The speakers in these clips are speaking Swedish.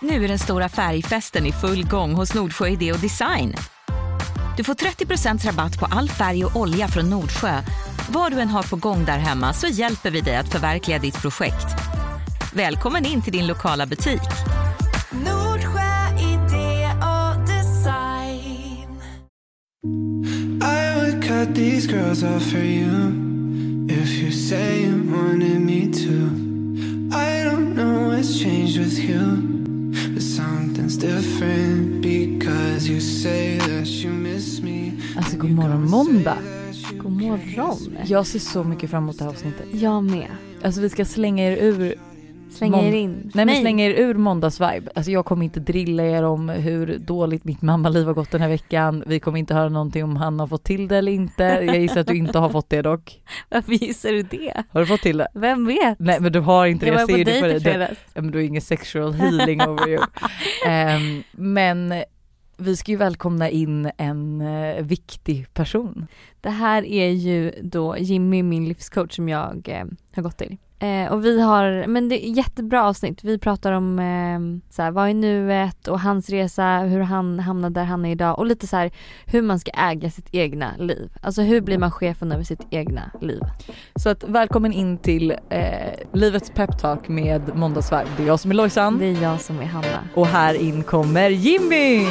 Nu är den stora färgfesten i full gång hos Nordsjö Idé och Design. Du får 30% rabatt på all färg och olja från Nordsjö. Vad du än har på gång där hemma så hjälper vi dig att förverkliga ditt projekt. Välkommen in till din lokala butik. Nordsjö idé och design. I would cut these girls off for you if you say you wanted me to. I don't know what's changed with you, Alltså god morgon måndag. God morgon. Jag ser så mycket fram emot det här avsnittet. Jag med. Alltså vi ska slänga er ur Slänga Mån- er in. Nej men slänga er ur måndagsvibe. Alltså jag kommer inte drilla er om hur dåligt mitt mammaliv har gått den här veckan. Vi kommer inte höra någonting om han har fått till det eller inte. Jag gissar att du inte har fått det dock. Varför gissar du det? Har du fått till det? Vem vet? Nej men du har inte det, jag jag ser det dejt dig. Du, ja, men du har ingen sexual healing over you. Ehm, men vi ska ju välkomna in en eh, viktig person. Det här är ju då Jimmy, min livscoach som jag eh, har gått till. Eh, och vi har, men det är jättebra avsnitt. Vi pratar om eh, så här, vad är nuet och hans resa, hur han hamnade där han är idag och lite så här hur man ska äga sitt egna liv. Alltså hur blir man chefen över sitt egna liv? Så att välkommen in till eh, Livets peptalk med Måndagsvibe. Det är jag som är Lojsan Det är jag som är Hanna. och här in kommer Jimmy!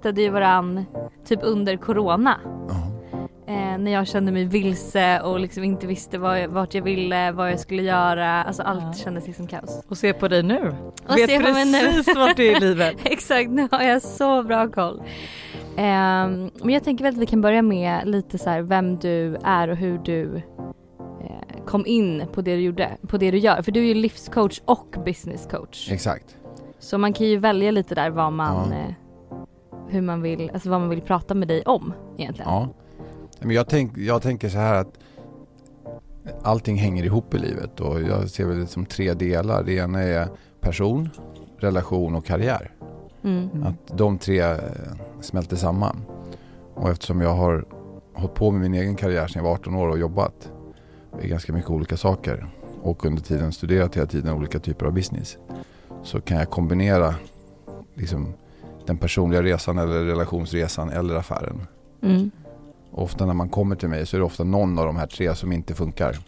Hittade ju varann typ under corona. Eh, när jag kände mig vilse och liksom inte visste vad jag, vart jag ville, vad jag skulle göra. Alltså allt Ja. kändes liksom kaos. Och se på dig nu. Och Vet se på mig nu. precis vart du är i livet. Exakt, nu har jag så bra koll. Ehm, men jag tänker väl att vi kan börja med lite så här vem du är och hur du eh, kom in på det du gjorde, på det du gör. För du är ju livscoach och business coach. Exakt. Så man kan ju välja lite där vad man, Ja. Hur man vill, alltså vad man vill prata med dig om egentligen. Ja. Men jag, tänk, jag tänker så här att allting hänger ihop i livet och jag ser väl det som tre delar. Det ena är person, relation och karriär. Mm. Att de tre eh, smälter samman. Och eftersom jag har hållit på med min egen karriär sedan jag var 18 år och jobbat i ganska mycket olika saker och under tiden studerat hela tiden olika typer av business så kan jag kombinera liksom, den personliga resan eller relationsresan eller affären. Mm. Ofta när man kommer till mig så är det ofta någon av de här tre som inte funkar.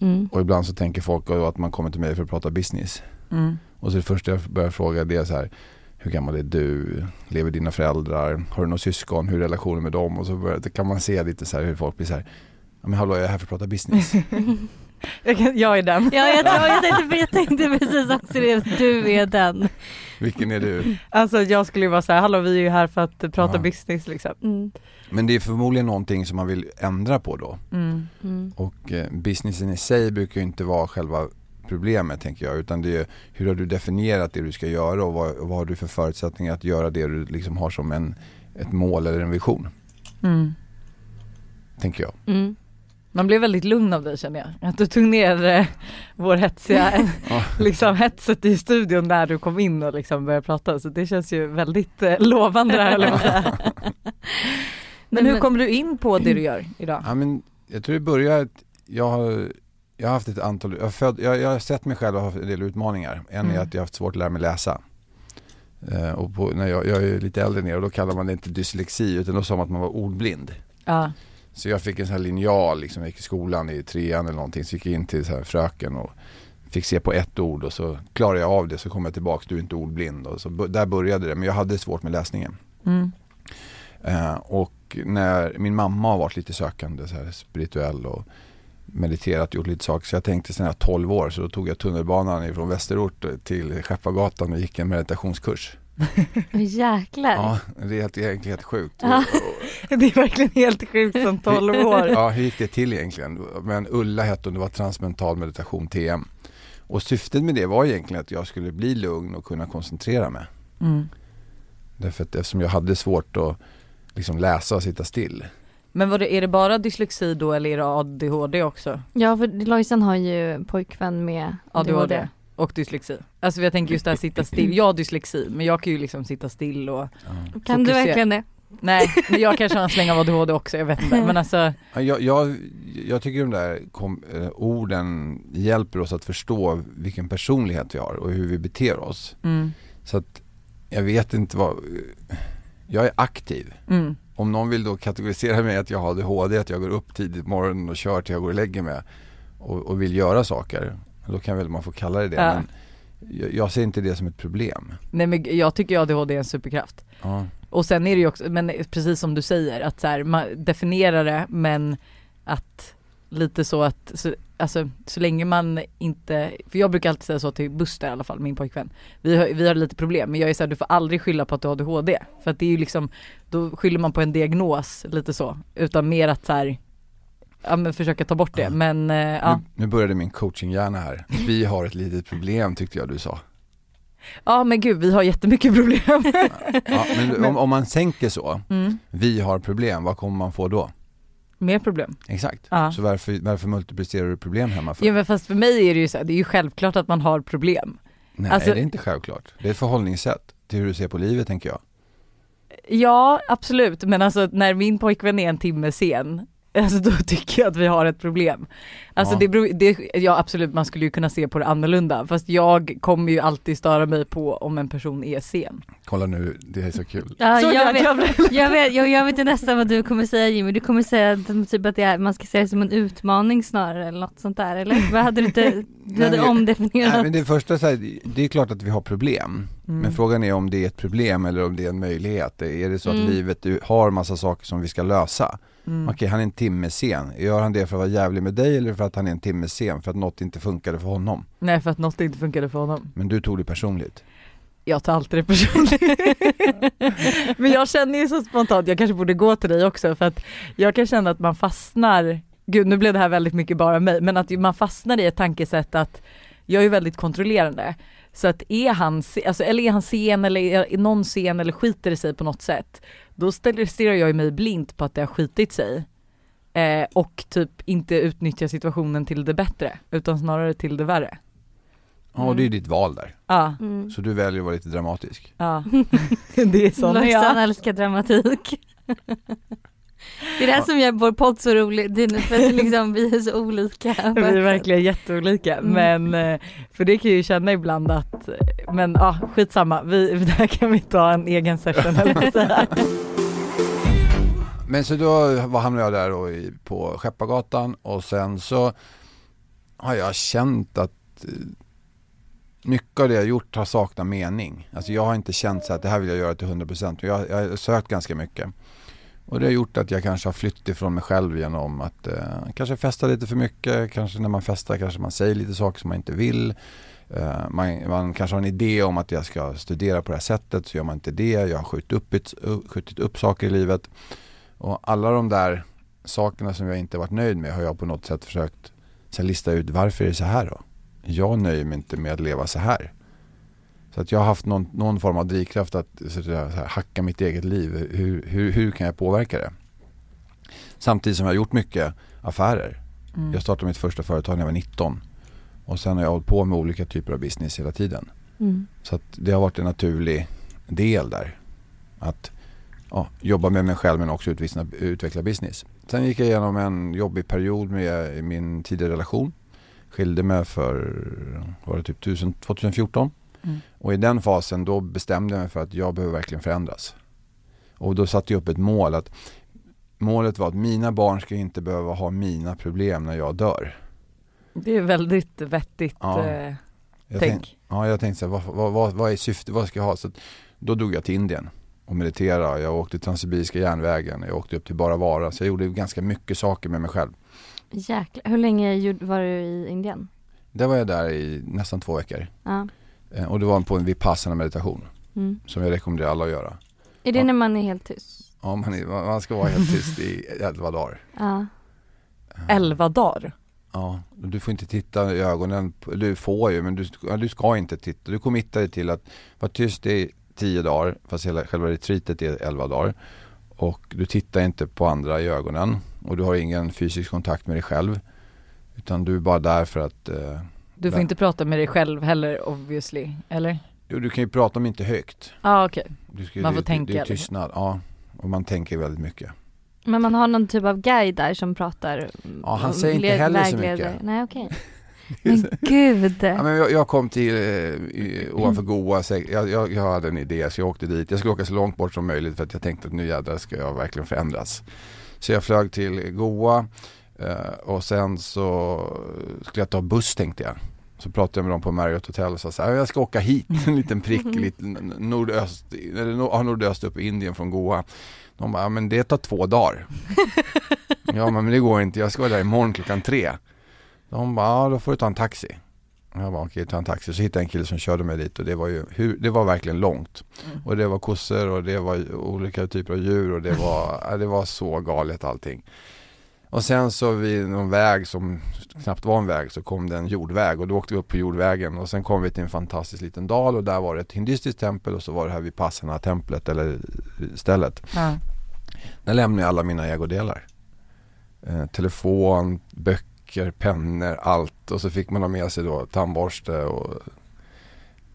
Mm. Och ibland så tänker folk att man kommer till mig för att prata business. Mm. Och så det första jag börjar fråga det är så här. Hur gammal är du? Lever dina föräldrar? Har du några syskon? Hur är relationen med dem? Och så börjar, kan man se lite så här hur folk blir så här. Men hallå jag är här för att prata business. Jag, kan, jag är den. Ja jag, tror, jag, tänkte, jag tänkte precis också det, du är den. Vilken är du? Alltså jag skulle ju vara så här, hallå vi är ju här för att prata Ja. business liksom. Mm. Men det är förmodligen någonting som man vill ändra på då. Mm. Mm. Och eh, businessen i sig brukar ju inte vara själva problemet tänker jag. Utan det är hur har du definierat det du ska göra och vad, och vad har du för förutsättningar att göra det du liksom har som en, ett mål eller en vision. Mm. Tänker jag. Man blev väldigt lugn av dig känner jag. Att du tog ner eh, vår hetsiga, liksom hetset i studion när du kom in och liksom började prata. Så det känns ju väldigt eh, lovande det här säga. Men hur kom du in på det du gör idag? Ja, men jag tror det börjar, att jag har, jag har haft ett antal, jag har, född, jag, jag har sett mig själv ha haft en del utmaningar. En är Mm. att jag har haft svårt att lära mig läsa. Eh, och på, när jag, jag är lite äldre ner och då kallar man det inte dyslexi utan då sa man att man var ordblind. Ja. Så jag fick en sån här linjal liksom, jag gick i skolan i trean eller någonting. Så gick jag in till så här fröken och fick se på ett ord och så klarade jag av det så kom jag tillbaka, du är inte ordblind. Och så, där började det, men jag hade svårt med läsningen. Mm. Eh, och när min mamma har varit lite sökande, så här spirituell och mediterat, gjort lite saker. Så jag tänkte sen jag var 12 år så då tog jag tunnelbanan från Västerort till Skeppargatan och gick en meditationskurs. Jäklar. Ja, det är helt, egentligen helt sjukt. Ja. Det är verkligen helt sjukt som 12 år. Ja, hur gick det till egentligen? Men Ulla hette hon, det var transmental meditation TM. Och syftet med det var egentligen att jag skulle bli lugn och kunna koncentrera mig. Mm. Därför att eftersom jag hade svårt att liksom läsa och sitta still. Men var det, är det bara dyslexi då eller är det ADHD också? Ja för Lojsan har ju pojkvän med ADHD. ADHD. Och dyslexi. Alltså jag tänker just det här sitta still, jag har dyslexi men jag kan ju liksom sitta still och Ja. Kan du verkligen det? Nej men jag kanske har en släng av ADHD också, jag vet inte men alltså Ja, Jag, jag, jag tycker de där kom, eh, orden hjälper oss att förstå vilken personlighet vi har och hur vi beter oss. mm, Så att jag vet inte vad, jag är aktiv. mm, Om någon vill då kategorisera mig att jag har ADHD, att jag går upp tidigt på morgonen och kör till jag går och lägger mig och, och vill göra saker, då kan väl man få kalla det det. Ja. Men jag, jag ser inte det som ett problem. nej men jag tycker ju ADHD är en superkraft. Ja. Och sen är det ju också, men precis som du säger att så här, man definierar det men att lite så att, så, alltså så länge man inte, för jag brukar alltid säga så till Buster i alla fall, min pojkvän. Vi har, vi har lite problem men jag är såhär, du får aldrig skylla på att du har ADHD. För att det är ju liksom, då skyller man på en diagnos lite så. Utan mer att så här, ja men försöka ta bort det. Ja. Men eh, ja. Nu, nu började min coachinghjärna här. Vi har ett litet problem tyckte jag du sa. ja men gud vi har jättemycket problem. Ja, men om, om man sänker så, Mm. vi har problem, vad kommer man få då? Mer problem. Exakt. Ja. Så varför, varför multiplicerar du problem hemma för? Ja men fast för mig är det ju så här, det är ju självklart att man har problem. Nej alltså- det är inte självklart. Det är ett förhållningssätt till hur du ser på livet tänker jag. Ja absolut men alltså när min pojkvän är en timme sen Alltså då tycker jag att vi har ett problem. Alltså Ja. det beror, det, ja absolut man skulle ju kunna se på det annorlunda fast jag kommer ju alltid störa mig på om en person är sen. Kolla nu, det är så kul. Ja, Så jag, jag- vet, jag- jag, vet, jag, jag vet ju nästan vad du kommer säga Jimmy, du kommer säga att, typ att det är, man ska se det som en utmaning snarare eller något sånt där eller? Vad hade du inte, du Nej, hade omdefinierat? Nej, men det första så här, det är klart att vi har problem. Mm. Men frågan är om det är ett problem eller om det är en möjlighet. Är det så att Mm. livet har massa saker som vi ska lösa? Mm. Okej, han är en timme sen. Gör han det för att vara jävlig med dig eller för att han är en timme sen för att något inte funkade för honom? Nej för att något inte funkade för honom. Men du tog det personligt. Jag tar alltid det personligt. Men jag känner ju så spontant, jag kanske borde gå till dig också för att jag kan känna att man fastnar, gud nu blev det här väldigt mycket bara mig, men att man fastnar i ett tankesätt att jag är väldigt kontrollerande. Så att är han, alltså, eller är han sen eller är någon sen eller skiter i sig på något sätt, då stirrar jag mig blint på att det har skitit sig. Eh, och typ inte utnyttja situationen till det bättre, utan snarare till det värre. Ja, och det är ditt val där. Ja, Mm. Så du väljer att vara lite dramatisk. ja. det är sån Lojsan jag. älskar dramatik. Det är det här som gör vår podd så rolig, det är för att liksom, vi är så olika. Vi är verkligen jätteolika Mm. men eh, för det kan jag ju känna ibland att men ja skitsamma, vi, det här kan vi ta en egen session eller. Men så då var- hamnade jag där och i, på Skeppargatan och sen så har jag känt att eh, mycket av det jag gjort har saknat mening. Alltså jag har inte känt så att det här vill jag göra till 100% jag, jag har sökt ganska mycket. Och det har gjort att jag kanske har flytt ifrån mig själv genom att eh, kanske festa lite för mycket. Kanske när man festar kanske man säger lite saker som man inte vill. Eh, man, man kanske har en idé om att jag ska studera på det här sättet så gör man inte det. Jag har skjutit upp, eh, skjutit upp saker i livet. Och alla de där sakerna som jag inte varit nöjd med har jag på något sätt försökt lista ut varför är det så här då? Jag nöjer mig inte med att leva så här. Så att jag har haft någon, någon form av drivkraft att så att säga, så här, hacka mitt eget liv. Hur, hur, hur kan jag påverka det? Samtidigt som jag har gjort mycket affärer. Mm. Jag startade mitt första företag när jag var 19. Och sen har jag hållit på med olika typer av business hela tiden. Mm. Så att det har varit en naturlig del där. Att ja, jobba med mig själv men också utveckla, utveckla business. Sen gick jag igenom en jobbig period med min tidigare relation. Skilde mig för, var det typ 1000 2014. Mm. Och i den fasen då bestämde jag mig för att jag behöver verkligen förändras. Och då satte jag upp ett mål att målet var att mina barn ska inte behöva ha mina problem när jag dör. Det är väldigt vettigt Ja. eh, Jag tänk. tänk- Ja, jag tänkte så här, vad, vad, vad, vad är syftet, vad ska jag ha? Så att, då drog jag till Indien och mediterade. Jag åkte Transsibiriska järnvägen, jag åkte upp till Bara Vara. Så jag gjorde ganska mycket saker med mig själv. Jäklar, hur länge var du i Indien? Där var jag där i nästan två veckor. Ja. Eh, Och det var på en vipassana meditation Mm. som jag rekommenderar alla att göra. Är det Ja. när man är helt tyst? Ja, man, är, man ska vara helt tyst i elva dagar. Ja. Elva dagar. Ja, och du får inte titta i ögonen. Du får ju, men du, du ska inte titta. Du committar dig till att vara tyst i tio dagar, fast hela, själva retreatet är elva dagar. Och du tittar inte på andra i ögonen och du har ingen fysisk kontakt med dig själv. Utan du är bara där för att eh, Du får Där. inte prata med dig själv heller obviously, eller? Jo, du kan ju prata om inte högt. Ja ah, okej. Du ska, Man får det, tänka, Det, är liksom. tystnad, ja. Och man tänker väldigt mycket. Men man har någon typ av guide där som pratar Ja, han säger inte heller så mycket. Nej okej. Men gud. Ja, men jag, jag kom till eh, ovanför Goa, så jag, jag, jag hade en idé så jag åkte dit. Jag skulle åka så långt bort som möjligt för att jag tänkte att nu jädrar ska jag verkligen förändras. Så jag flög till Goa och sen så skulle jag ta buss tänkte jag. Så pratade jag med dem på Marriott Hotel och sa så här, jag ska åka hit, en liten prick, lite n- nordöst, eller nordöst upp i Indien från Goa. De bara, men det tar två dagar. ja men det går inte, jag ska vara där imorgon klockan tre. De bara, ja då får du ta en taxi. Jag bara, okej ta en taxi. Så hittade jag en kille som körde mig dit och det var ju, hur, det var verkligen långt. Mm. Och det var kossor och det var olika typer av djur och det var, det var så galet allting. Och sen så vid någon väg som knappt var en väg så kom det en jordväg och då åkte vi upp på jordvägen och sen kom vi till en fantastisk liten dal och där var det ett hindustiskt tempel och så var det här vid Passarna templet eller stället. Ja. Där lämnade jag alla mina ägodelar. Eh, telefon, böcker, pennor, allt. Och så fick man ha med sig då tandborste och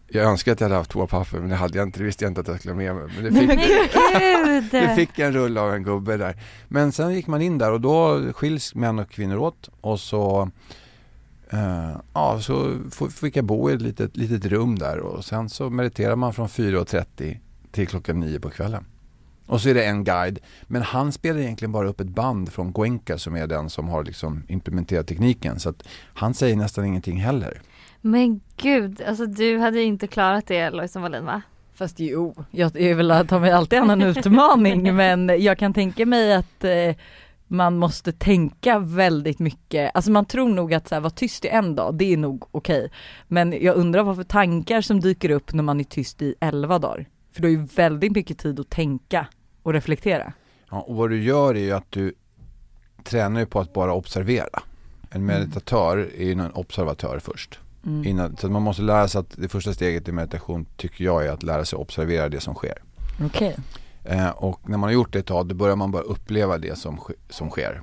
jag önskar att jag hade haft toapapper men det hade jag inte, det visste jag inte att jag skulle ha med mig. Men det fick, Men det fick en rulle av en gubbe där. Men sen gick man in där och då skiljs män och kvinnor åt och så eh, Ja, så fick jag bo i ett litet, litet rum där och sen så mediterar man från 4.30 till klockan 9 på kvällen. Och så är det en guide, men han spelar egentligen bara upp ett band från Goenka som är den som har liksom implementerat tekniken. Så att han säger nästan ingenting heller. Men gud, alltså du hade inte klarat det Lojsan Wallin va? Fast jo, jag är väl att ta mig alltid an en utmaning men jag kan tänka mig att eh, man måste tänka väldigt mycket, alltså man tror nog att så här, vara tyst i en dag, det är nog okej. Men jag undrar vad för tankar som dyker upp när man är tyst i elva dagar. För du har ju väldigt mycket tid att tänka och reflektera. Ja, och vad du gör är ju att du tränar ju på att bara observera. En meditatör är ju en observatör först. Mm. Innan, så man måste lära sig att det första steget i meditation tycker jag är att lära sig observera det som sker. Okej. Eh, och när man har gjort det ett tag då börjar man bara uppleva det som, som sker.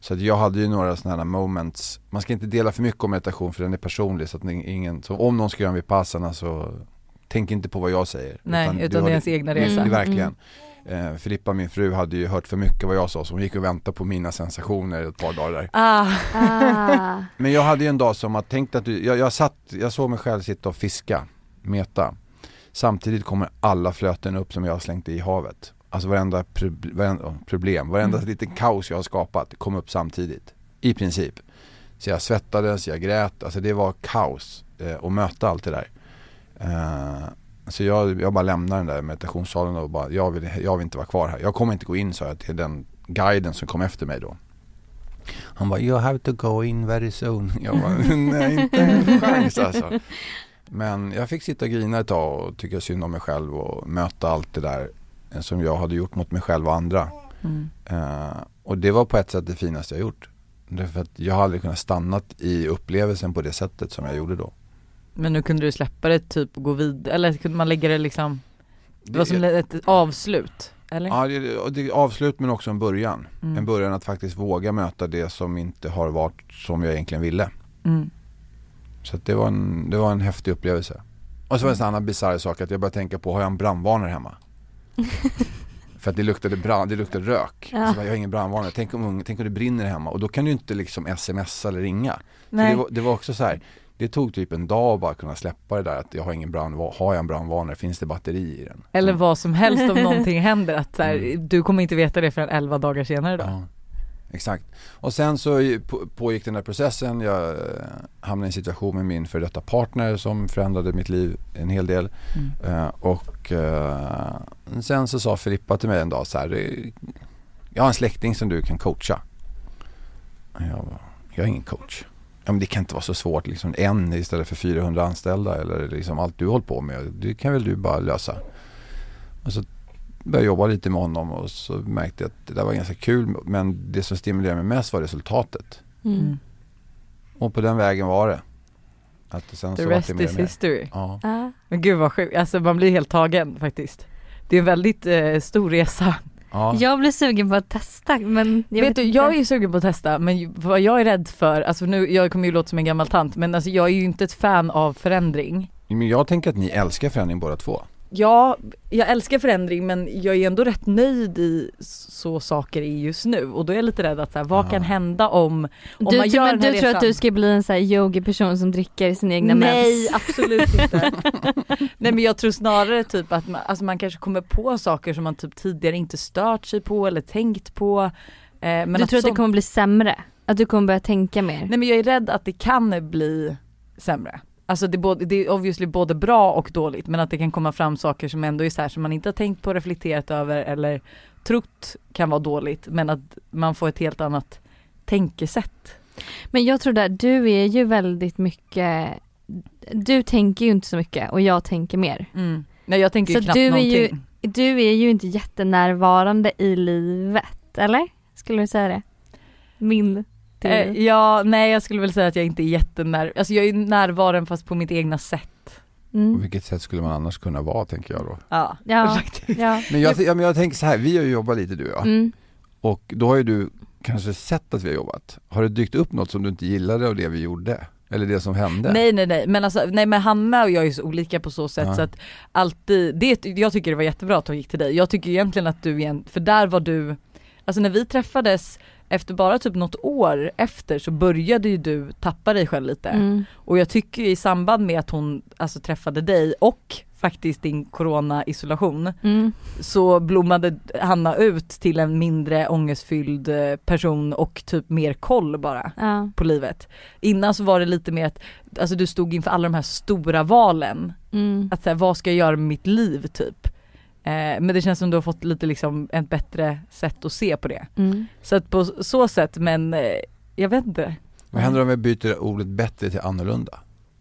Så jag hade ju några sådana här moments, man ska inte dela för mycket om meditation för den är personlig så att ingen, så om någon ska göra en vipassana så tänk inte på vad jag säger. Nej, utan, är ens egna resa. Mm. det, verkligen. Eh, Filippa min fru hade ju hört för mycket vad jag sa så hon gick och väntade på mina sensationer ett par dagar där. Ah, Ah. Men jag hade ju en dag som att tänkt att du, jag, jag satt, jag såg mig själv sitta och fiska, meta. Samtidigt kommer alla flöten upp som jag har slängt i havet. Alltså varenda, prob- varenda problem, varenda Mm. liten kaos jag har skapat kom upp samtidigt. I princip. Så jag svettades, jag grät, alltså det var kaos eh, att möta allt det där. Eh, så jag, jag bara lämnade den där meditationssalen och bara, jag vill, jag vill inte vara kvar här. Jag kommer inte gå in sa jag till den guiden som kom efter mig då. Han bara, you have to go in very soon. Jag bara, nej inte en chans alltså. Men jag fick sitta och grina ett tag och tycka synd om mig själv och möta allt det där som jag hade gjort mot mig själv och andra. mm. Eh, och det var på ett sätt det finaste jag gjort. Därför att jag hade aldrig kunnat stanna i upplevelsen på det sättet som jag gjorde då. Men nu kunde du släppa det typ och gå vidare, eller kunde man lägga det liksom, det var som ett avslut, eller? Ja, det, det är avslut men också en början. Mm. En början att faktiskt våga möta det som inte har varit som jag egentligen ville. Mm. Så det, var en, det var en häftig upplevelse. Och så var det en annan bisarr sak att jag började tänka på, har jag en brandvarnare hemma? För att det luktade, brand, det luktade rök. Ja. Så bara, jag har ingen brandvarnare, tänk om, tänk om det brinner hemma och då kan du inte liksom smsa eller ringa. Det, var, det var också så här. Det tog typ en dag att bara kunna släppa det där att jag har ingen brandvarnare, har jag en brandvarnare, finns det batteri i den? Eller Mm. vad som helst om någonting händer, att så här, Mm. du kommer inte veta det förrän 11 dagar senare då. Ja, exakt. Och sen så på- pågick den här processen. Jag eh, hamnade i en situation med min före detta partner som förändrade mitt liv en hel del. Mm. Eh, och eh, sen så sa Filippa till mig en dag så här. "Det- Jag har en släkting som du kan coacha. Jag, bara, jag är ingen coach. Ja, men det kan inte vara så svårt liksom en istället för 400 anställda eller liksom allt du håller på med. Det kan väl du bara lösa. Och så började jobba lite med honom och så märkte jag att det där var ganska kul men det som stimulerade mig mest var resultatet. Mm. Mm. Och på den vägen var det. Att sen The så rest is mer. history. Ja. Ja. Men gud vad sjukt, alltså man blir helt tagen faktiskt. Det är en väldigt eh, stor resa Ja. Jag blir sugen på att testa men jag vet du, inte. jag är ju sugen på att testa men vad jag är rädd för, alltså nu, jag kommer ju låta som en gammal tant men alltså jag är ju inte ett fan av förändring. Men jag tänker att ni älskar förändring båda två. Ja, jag älskar förändring men jag är ändå rätt nöjd i så saker är just nu och då är jag lite rädd att så här, vad Ja. kan hända om, om du, man gör men den här du tror att resan? du ska bli en sån här yogi-person som dricker sin egna Nej mens? absolut inte. Nej men jag tror snarare typ att man, alltså man kanske kommer på saker som man typ tidigare inte stört sig på eller tänkt på. Eh, men du tror att det kommer bli sämre? Att du kommer börja tänka mer? Nej men jag är rädd att det kan bli sämre. Alltså det är, både, det är obviously både bra och dåligt men att det kan komma fram saker som ändå är så här som man inte har tänkt på, reflekterat över eller trott kan vara dåligt men att man får ett helt annat tänkesätt. Men jag tror där, du är ju väldigt mycket Du tänker ju inte så mycket och jag tänker mer. Nej jag tänker ju Så knappt du är någonting. ju- Du är ju inte jättenärvarande i livet, eller? Skulle du säga det? Min. Eh, ja, nej jag skulle väl säga att jag inte är jättenär, alltså jag är närvarande fast på mitt egna sätt. På mm. vilket sätt skulle man annars kunna vara tänker jag då. Ja, Ja. Ja. Men jag, ja, men jag tänker så här, vi har ju jobbat lite du och jag. Mm. Och då har ju du kanske sett att vi har jobbat. Har det dykt upp något som du inte gillade av det vi gjorde? Eller det som hände? Nej nej nej men alltså, nej men Hanna och jag är så olika på så sätt Ja. så att alltid, det, jag tycker det var jättebra att hon gick till dig. Jag tycker egentligen att du igen, för där var du, alltså när vi träffades efter bara typ något år efter så började ju du tappa dig själv lite. Mm. Och jag tycker i samband med att hon alltså träffade dig och faktiskt din corona-isolation Mm. så blommade Hanna ut till en mindre ångestfylld eh, person och typ mer koll bara Ja. på livet. Innan så var det lite mer att, alltså du stod inför alla de här stora valen. Mm. Att säga, vad ska jag göra med mitt liv typ? Eh, men det känns som du har fått lite liksom ett bättre sätt att se på det. Mm. Så att på så sätt, men eh, jag vet inte. Vad händer om vi byter ordet bättre till annorlunda?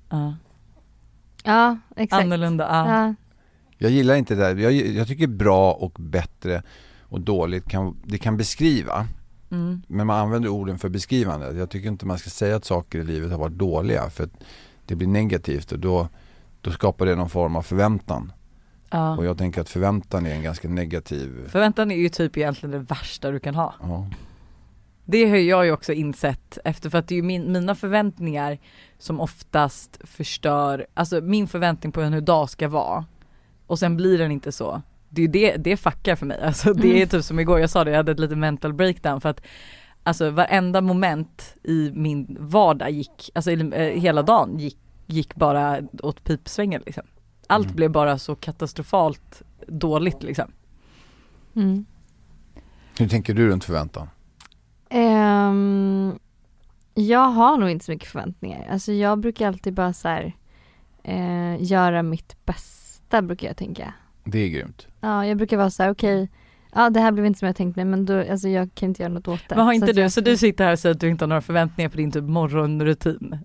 Ja. Ja, exakt. Annorlunda, ja. Ja. Jag gillar inte det där. Jag, jag tycker bra och bättre och dåligt kan, det kan beskriva. Mm. Men man använder orden för beskrivande. Jag tycker inte man ska säga att saker i livet har varit dåliga för att det blir negativt och då, då skapar det någon form av förväntan. Ja. Och jag tänker att förväntan är en ganska negativ Förväntan är ju typ egentligen det värsta du kan ha. Ja. Det har jag ju också insett efter för att det är ju min, mina förväntningar som oftast förstör, alltså min förväntning på hur dag ska vara och sen blir den inte så. Det är ju det, det fuckar för mig. Alltså det är Mm. typ som igår, jag sa det, jag hade ett litet mental breakdown för att alltså varenda moment i min vardag gick, alltså eh, hela dagen gick, gick bara åt pipsvängen liksom. Allt Mm. blev bara så katastrofalt dåligt liksom. Mm. Hur tänker du runt förväntan? Ehm, jag har nog inte så mycket förväntningar. Alltså jag brukar alltid bara så här, eh, göra mitt bästa brukar jag tänka. Det är grymt. Ja, jag brukar vara så här: okej, ja det här blev inte som jag tänkt mig men då, alltså jag kan inte göra något åt det. Men har inte att du, jag så du sitter här och säger att du inte har några förväntningar på din typ morgonrutin?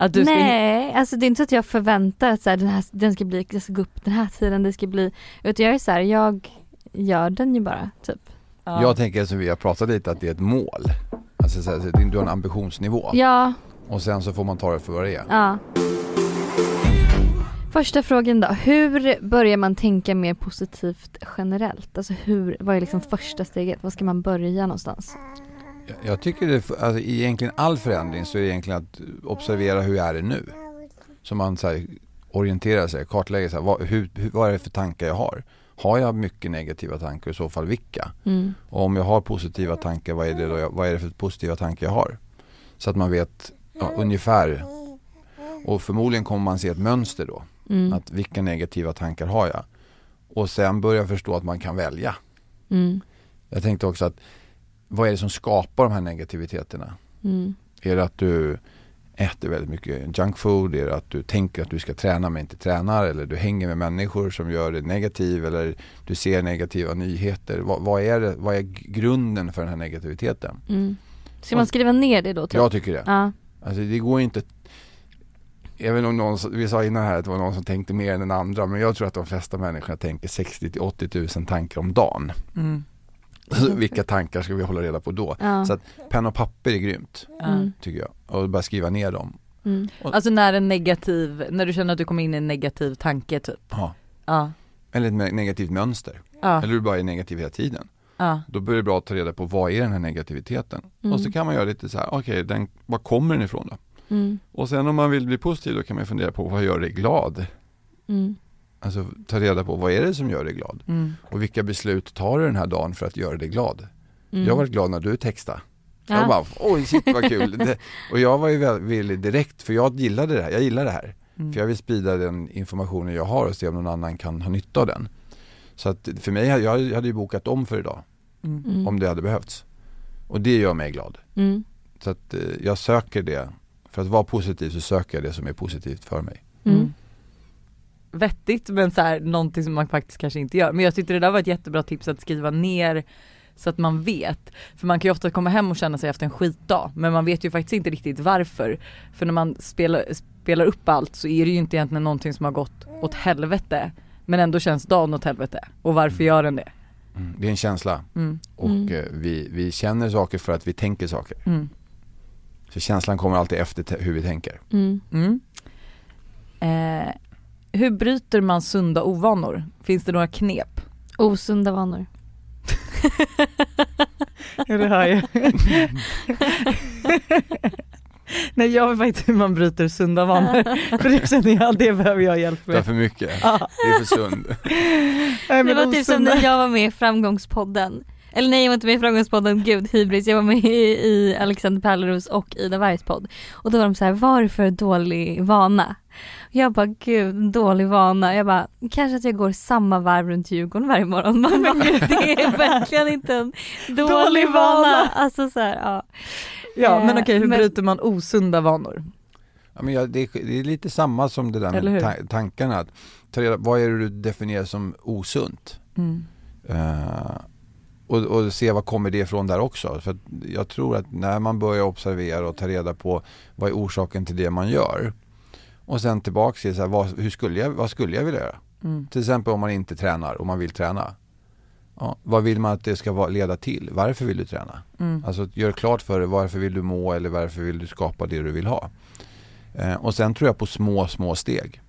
Att du ska Nej, alltså det är inte så att jag förväntar att så här, den, här, den ska bli, jag ska gå upp den här tiden, det ska bli, utan jag är så här, jag gör den ju bara typ. Ja. Jag tänker som vi har pratat lite att det är ett mål. Alltså så här, så du har en ambitionsnivå Ja, och sen så får man ta det för vad det är. ja. Första frågan då, hur börjar man tänka mer positivt generellt? Alltså hur, vad är liksom första steget? Var ska man börja någonstans? Jag- Jag tycker det, alltså, egentligen all förändring så är det egentligen att observera hur är det nu. Så man så här, orienterar sig, kartlägger här, vad, hur, vad är det för tankar jag har. Har jag mycket negativa tankar i så fall vilka? Mm. Och om jag har positiva tankar, vad är det, då jag, vad är det för positiva tankar jag har? Så att man vet ja, ungefär. Och förmodligen kommer man se ett mönster då. Mm. Att vilka negativa tankar har jag? Och sen börja förstå att man kan välja. Mm. Jag tänkte också att vad är det som skapar de här negativiteterna? Mm. Är det att du äter väldigt mycket junk food? Är det att du tänker att du ska träna men inte tränar? Eller du hänger med människor som gör dig negativ? Eller du ser negativa nyheter? Vad, vad, är, det, vad är grunden för den här negativiteten? Mm. Ska man skriva ner det då? Typ? Jag tycker det. Ja. Alltså det går inte Även om någon, vi sa innan här att det var någon som tänkte mer än den andra men jag tror att de flesta människorna tänker 60 till 80 000 tankar om dagen. Mm. Vilka tankar ska vi hålla reda på då? Ja. Så att penna och papper är grymt. Mm. tycker jag. Och bara skriva ner dem. Mm. Alltså när en negativ, när du känner att du kommer in i en negativ tanke typ. Ja. Ja. Eller ett negativt mönster. Ja. Eller du bara är negativ hela tiden. Ja. Då blir det bra att ta reda på vad är den här negativiteten? Mm. Och så kan man göra lite så här, okej, den, var kommer den ifrån då? Mm. Och sen om man vill bli positiv då kan man fundera på vad gör dig glad? Mm. Alltså ta reda på vad är det som gör dig glad? Mm. Och vilka beslut tar du den här dagen för att göra dig glad? Mm. Jag var glad när du textade. Ja. Jag bara, oj shit vad kul. det, och jag var ju villig direkt, för jag gillade det här, jag gillar det här. Mm. För jag vill sprida den informationen jag har och se om någon annan kan ha nytta av den. Så att för mig, jag hade ju bokat om för idag, Mm. Mm. om det hade behövts. Och det gör mig glad. Mm. Så att eh, jag söker det, för att vara positiv så söker jag det som är positivt för mig. Mm. Mm. Vettigt men så här, någonting som man faktiskt kanske inte gör. Men jag tyckte det där var ett jättebra tips att skriva ner så att man vet. För man kan ju ofta komma hem och känna sig efter en skitdag men man vet ju faktiskt inte riktigt varför. För när man spelar, spelar upp allt så är det ju inte egentligen någonting som har gått åt helvete. Men ändå känns dagen åt helvete. Och varför gör den det? Mm. Det är en känsla Mm. och Mm. eh, vi, vi känner saker för att vi tänker saker. Mm. Så känslan kommer alltid efter te- hur vi tänker. Mm. Mm. Eh, hur bryter man sunda ovanor? Finns det några knep? Osunda vanor. Ja det hör jag. Nej jag vet faktiskt hur man bryter sunda vanor. För det känner jag, det behöver jag hjälp Det är med. för mycket, Ja. det är för sund. Nej, Det var typ som osunda- när jag var med i Framgångspodden. Eller nej jag var inte med i Framgångspodden, gud hybris. Jag var med i, i Alexander Pärleros och Ida Wargs podd. Och då var de så här, vad är för dålig vana? Jag bara, gud dålig vana. Jag bara, kanske att jag går samma varv runt Djurgården varje morgon. Man bara, det är verkligen inte en dålig, Dålig vana. vana. Alltså så här, ja. Ja men Eh, okej, hur men- bryter man osunda vanor? Ja, men jag, det, är, det är lite samma som det där med ta- tankarna. Att ta reda, vad är det du definierar som osunt? Mm. Eh, och, och se vad kommer det ifrån där också. För att jag tror att när man börjar observera och ta reda på vad är orsaken till det man gör. Och sen tillbaks till så här, vad, hur skulle jag, vad skulle jag vilja göra? Mm. Till exempel om man inte tränar och man vill träna. Ja, vad vill man att det ska leda till? Varför vill du träna? Mm. Alltså gör klart för dig varför vill du må eller varför vill du skapa det du vill ha. Eh, och sen tror jag på små, små steg.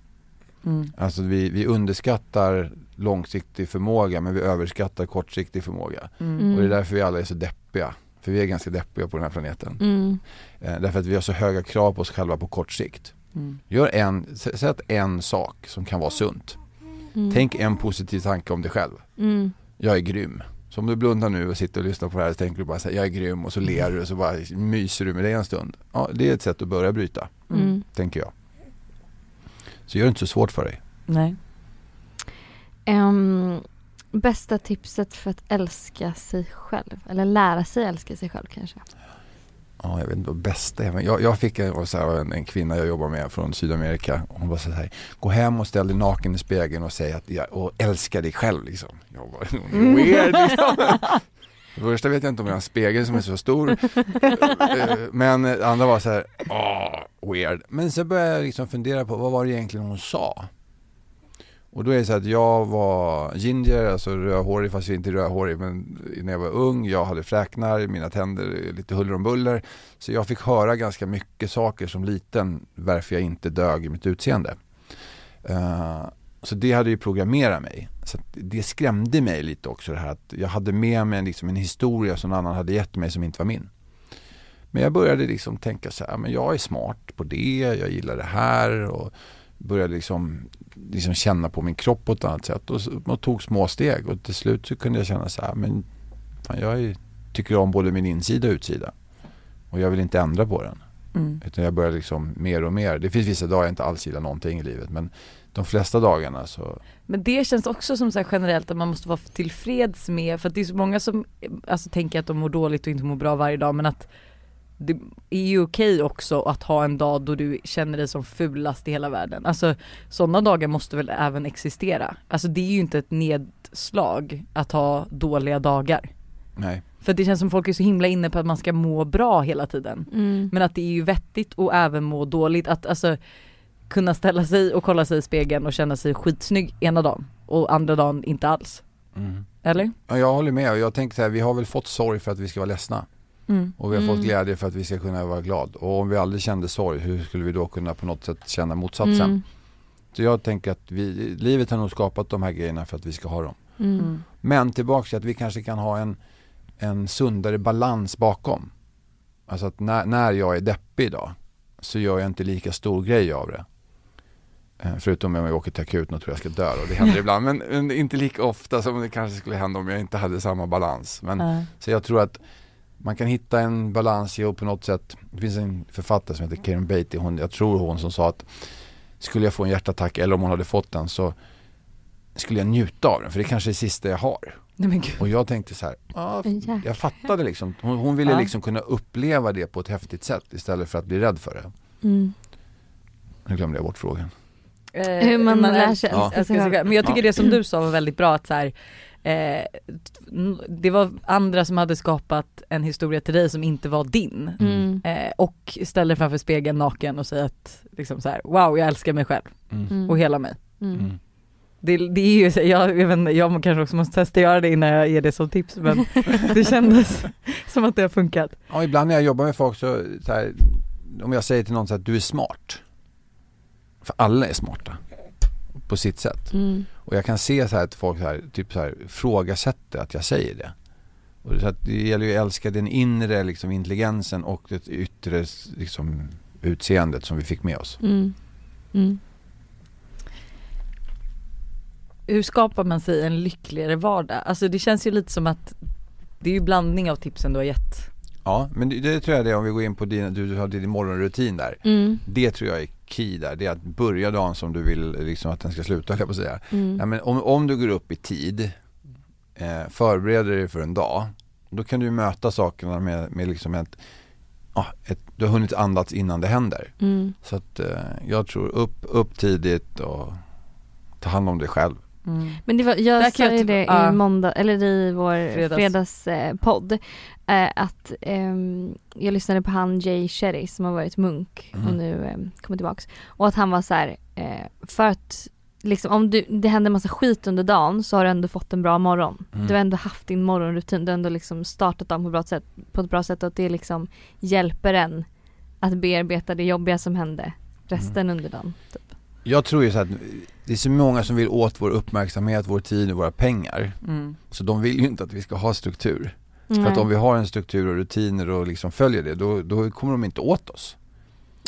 Mm. Alltså vi, vi underskattar långsiktig förmåga men vi överskattar kortsiktig förmåga. Mm. Och det är därför vi alla är så deppiga. För vi är ganska deppiga på den här planeten. Mm. Eh, därför att vi har så höga krav på oss själva på kort sikt. Mm. Gör en, sä- sätt en sak som kan vara sunt. Mm. Tänk en positiv tanke om dig själv. Mm. Jag är grym. Så om du blundar nu och sitter och lyssnar på det här så tänker du bara så här, jag är grym och så ler du och så bara myser du med det en stund. Ja, det är ett sätt att börja bryta, Mm. tänker jag. Så gör det inte så svårt för dig. Nej. Ehm, bästa tipset för att älska sig själv, eller lära sig älska sig själv kanske? Ja, jag vet inte vad bästa är. Jag, jag fick en, så här, en, en kvinna jag jobbar med från Sydamerika. Hon var så här, gå hem och ställ dig naken i spegeln och säg att jag och älska dig själv liksom. Jag bara, är weird liksom. För första vet jag inte om jag har en spegel som är så stor. Eh, Men andra var så här, åh, weird. Men så började jag liksom fundera på vad var det egentligen hon sa? Och då är det så att jag var ginger, alltså rödhårig fast jag inte är rödhårig men när jag var ung, jag hade fräknar, mina tänder lite huller om buller. Så jag fick höra ganska mycket saker som liten varför jag inte dög i mitt utseende. Eh, så det hade ju programmerat mig. Så det skrämde mig lite också det här att jag hade med mig liksom en historia som någon annan hade gett mig som inte var min. Men jag började liksom tänka så här, men jag är smart på det, jag gillar det här och började liksom, liksom känna på min kropp på ett annat sätt och, och tog små steg och till slut så kunde jag känna så här, men fan, jag är, tycker om både min insida och utsida och jag vill inte ändra på den. Mm. Utan jag börjar liksom mer och mer. Det finns vissa dagar jag inte alls gillar någonting i livet men de flesta dagarna så, Men det känns också som så här generellt att man måste vara tillfreds med, för att det är så många som alltså, tänker att de mår dåligt och inte mår bra varje dag men att det är ju okej också att ha en dag då du känner dig som fulast i hela världen. Alltså sådana dagar måste väl även existera. Alltså det är ju inte ett nedslag att ha dåliga dagar. nej. För det känns som folk är så himla inne på att man ska må bra hela tiden. Mm. Men att det är ju vettigt och även må dåligt. Att alltså kunna ställa sig och kolla sig i spegeln och känna sig skitsnygg ena dagen och andra dagen inte alls. Mm. Eller? Ja, jag håller med och jag tänker så här, vi har väl fått sorg för att vi ska vara ledsna. Mm. Och vi har Mm. fått glädje för att vi ska kunna vara glad. Och om vi aldrig kände sorg, hur skulle vi då kunna på något sätt känna motsatsen? Mm. Så jag tänker att vi, livet har nog skapat de här grejerna för att vi ska ha dem. Mm. Men tillbaka till att vi kanske kan ha en, en sundare balans bakom. Alltså att när, när jag är deppig idag så gör jag inte lika stor grej av det. Eh, Förutom om jag åker till akuten och tror jag ska dö och det händer ibland. Men, men inte lika ofta som det kanske skulle hända om jag inte hade samma balans. Men, Ja. Så jag tror att man kan hitta en balans i och på något sätt. Det finns en författare som heter Karen Beatty. Hon, jag tror hon som sa att skulle jag få en hjärtattack eller om hon hade fått den så skulle jag njuta av den för det kanske är det sista jag har. Nej men gud. Och jag tänkte så här, ja, Jäklar. jag fattade liksom. Hon, hon ville Ja. liksom kunna uppleva det på ett häftigt sätt istället för att bli rädd för det. Mm. Nu glömde jag bort frågan. Eh, Hur man lär älskar- sig Ja. Men jag tycker Ja. det som du sa var väldigt bra att så här, eh, det var andra som hade skapat en historia till dig som inte var din. Mm. Eh, och ställer framför spegeln naken och säger att liksom så här, wow jag älskar mig själv Mm. Mm. och hela mig. Mm. Mm. Det, det är ju, så- jag, jag, vet inte, jag kanske också måste testa göra det innan jag ger det som tips men det kändes som att det har funkat. Ja, ibland när jag jobbar med folk så, så här, om jag säger till någon så att du är smart. För alla är smarta. På sitt sätt. Mm. Och jag kan se så här att folk så här, typ så här, ifrågasätter att jag säger det. Och det, så att det gäller ju att älska den inre liksom, intelligensen och det yttre liksom, utseendet som vi fick med oss. Mm. Mm. Hur skapar man sig en lyckligare vardag? Alltså det känns ju lite som att det är ju blandning av tipsen du har gett. Ja, men det, det tror jag det är om vi går in på din, du, du har din morgonrutin där. Mm. Det tror jag är key där. Det är att börja dagen som du vill liksom, att den ska sluta, jag på säga. Mm. Ja, men om, om du går upp i tid, eh, förbereder dig för en dag, då kan du möta sakerna med, med liksom ett, ja, ett, du har hunnit andas innan det händer. Mm. Så att eh, jag tror upp, upp tidigt och ta hand om dig själv. Men det var, jag sa ju det ja. i måndag, eller i vår Fredags. fredagspodd, eh, att ehm, jag lyssnade på han Jay Shetty som har varit munk och Mhm. nu eh, kommer tillbaks. Och att han var så här, eh, för att liksom om du, det händer massa skit under dagen så har du ändå fått en bra morgon. Mm. Du har ändå haft din morgonrutin, du har ändå liksom startat dagen på, ett bra sätt, på ett bra sätt och att det liksom hjälper en att bearbeta det jobbiga som hände resten under dagen. Typ. Jag tror ju så att det är så många som vill åt vår uppmärksamhet, vår tid och våra pengar. Mm. Så de vill ju inte att vi ska ha struktur. För att Nej. om vi har en struktur och rutiner och liksom följer det, då, då kommer de inte åt oss.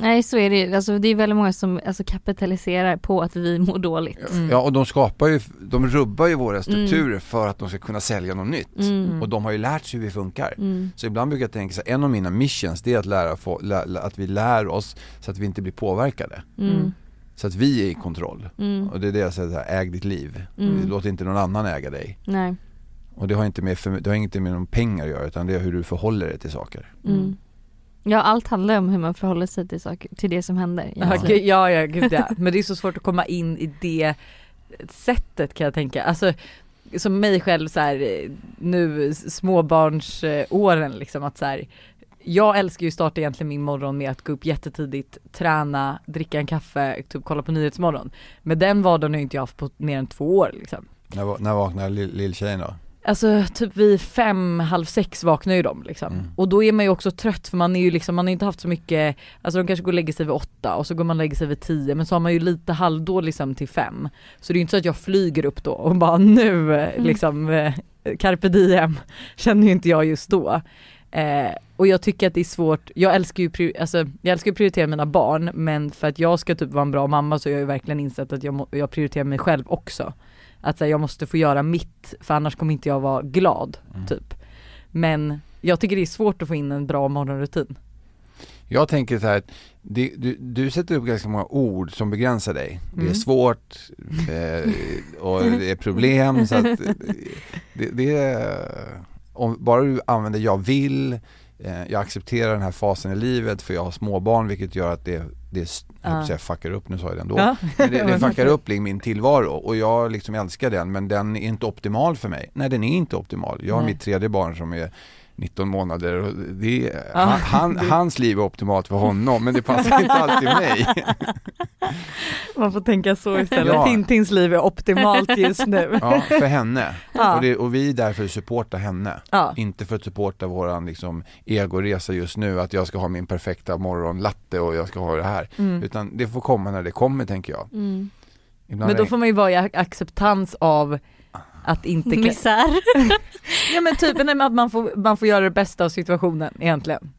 Nej så är det alltså, det är väldigt många som alltså, kapitaliserar på att vi mår dåligt. Mm. Ja och de skapar ju, de rubbar ju våra strukturer för att de ska kunna sälja något nytt. Mm. Och de har ju lärt sig hur vi funkar. Mm. Så ibland brukar jag tänka så en av mina missions det är att lära, få, lä, lä- att vi lär oss så att vi inte blir påverkade. Mm. Så att vi är i kontroll. Mm. Och det är det jag säger, så här, äg ditt liv. Mm. Låt inte någon annan äga dig. Nej. Och det har inte med, det har inte med någon pengar att göra utan det är hur du förhåller dig till saker. Mm. Ja allt handlar om hur man förhåller sig till, saker, till det som händer. Ja, gud, ja, ja, gud ja. Men det är så svårt att komma in i det sättet kan jag tänka. Alltså som mig själv så här nu småbarnsåren liksom att så här jag älskar ju att starta egentligen min morgon med att gå upp jättetidigt, träna, dricka en kaffe, typ kolla på Nyhetsmorgon. Men den vardagen har ju inte jag haft på mer än två år liksom. När, när vaknar lill- lilltjejen då? Alltså typ vid fem, halv sex vaknar ju de liksom. Mm. Och då är man ju också trött för man är ju liksom, man har inte haft så mycket, alltså de kanske går och lägger sig vid åtta och så går man och lägger sig vid tio men så har man ju lite halvdag liksom till fem. Så det är ju inte så att jag flyger upp då och bara nu eh, liksom eh, carpe diem känner ju inte jag just då. Eh, och jag tycker att det är svårt, jag älskar ju alltså, jag älskar att prioritera mina barn men för att jag ska typ vara en bra mamma så har jag ju verkligen insett att jag, jag prioriterar mig själv också. Att här, jag måste få göra mitt för annars kommer inte jag vara glad Mm. typ. Men jag tycker det är svårt att få in en bra morgonrutin. Jag tänker så här, att det, du, du sätter upp ganska många ord som begränsar dig. Det är Mm. svårt eh, och det är problem så att det, det är, om bara du använder jag vill, eh, jag accepterar den här fasen i livet för jag har småbarn vilket gör att det, det jag att säga fuckar upp, nu sa jag det ändå. Ja. Men det, det fuckar upp min tillvaro och jag liksom älskar den men den är inte optimal för mig. Nej den är inte optimal. Jag har Nej. mitt tredje barn som är 19 månader det, Ja, han, det- hans liv är optimalt för honom men det passar inte alltid mig. Man får tänka så istället. Ja. Tintins liv är optimalt just nu. Ja, för henne. Ja. Och, det, och vi är där för att supporta henne. Ja. Inte för att supporta våran liksom, egoresa just nu, att jag ska ha min perfekta morgonlatte och jag ska ha det här. Mm. Utan det får komma när det kommer tänker jag. Mm. Men då får man ju vara i ac- acceptans av att inte Misär. Ja men typ nej, men att man får, man får göra det bästa av situationen egentligen.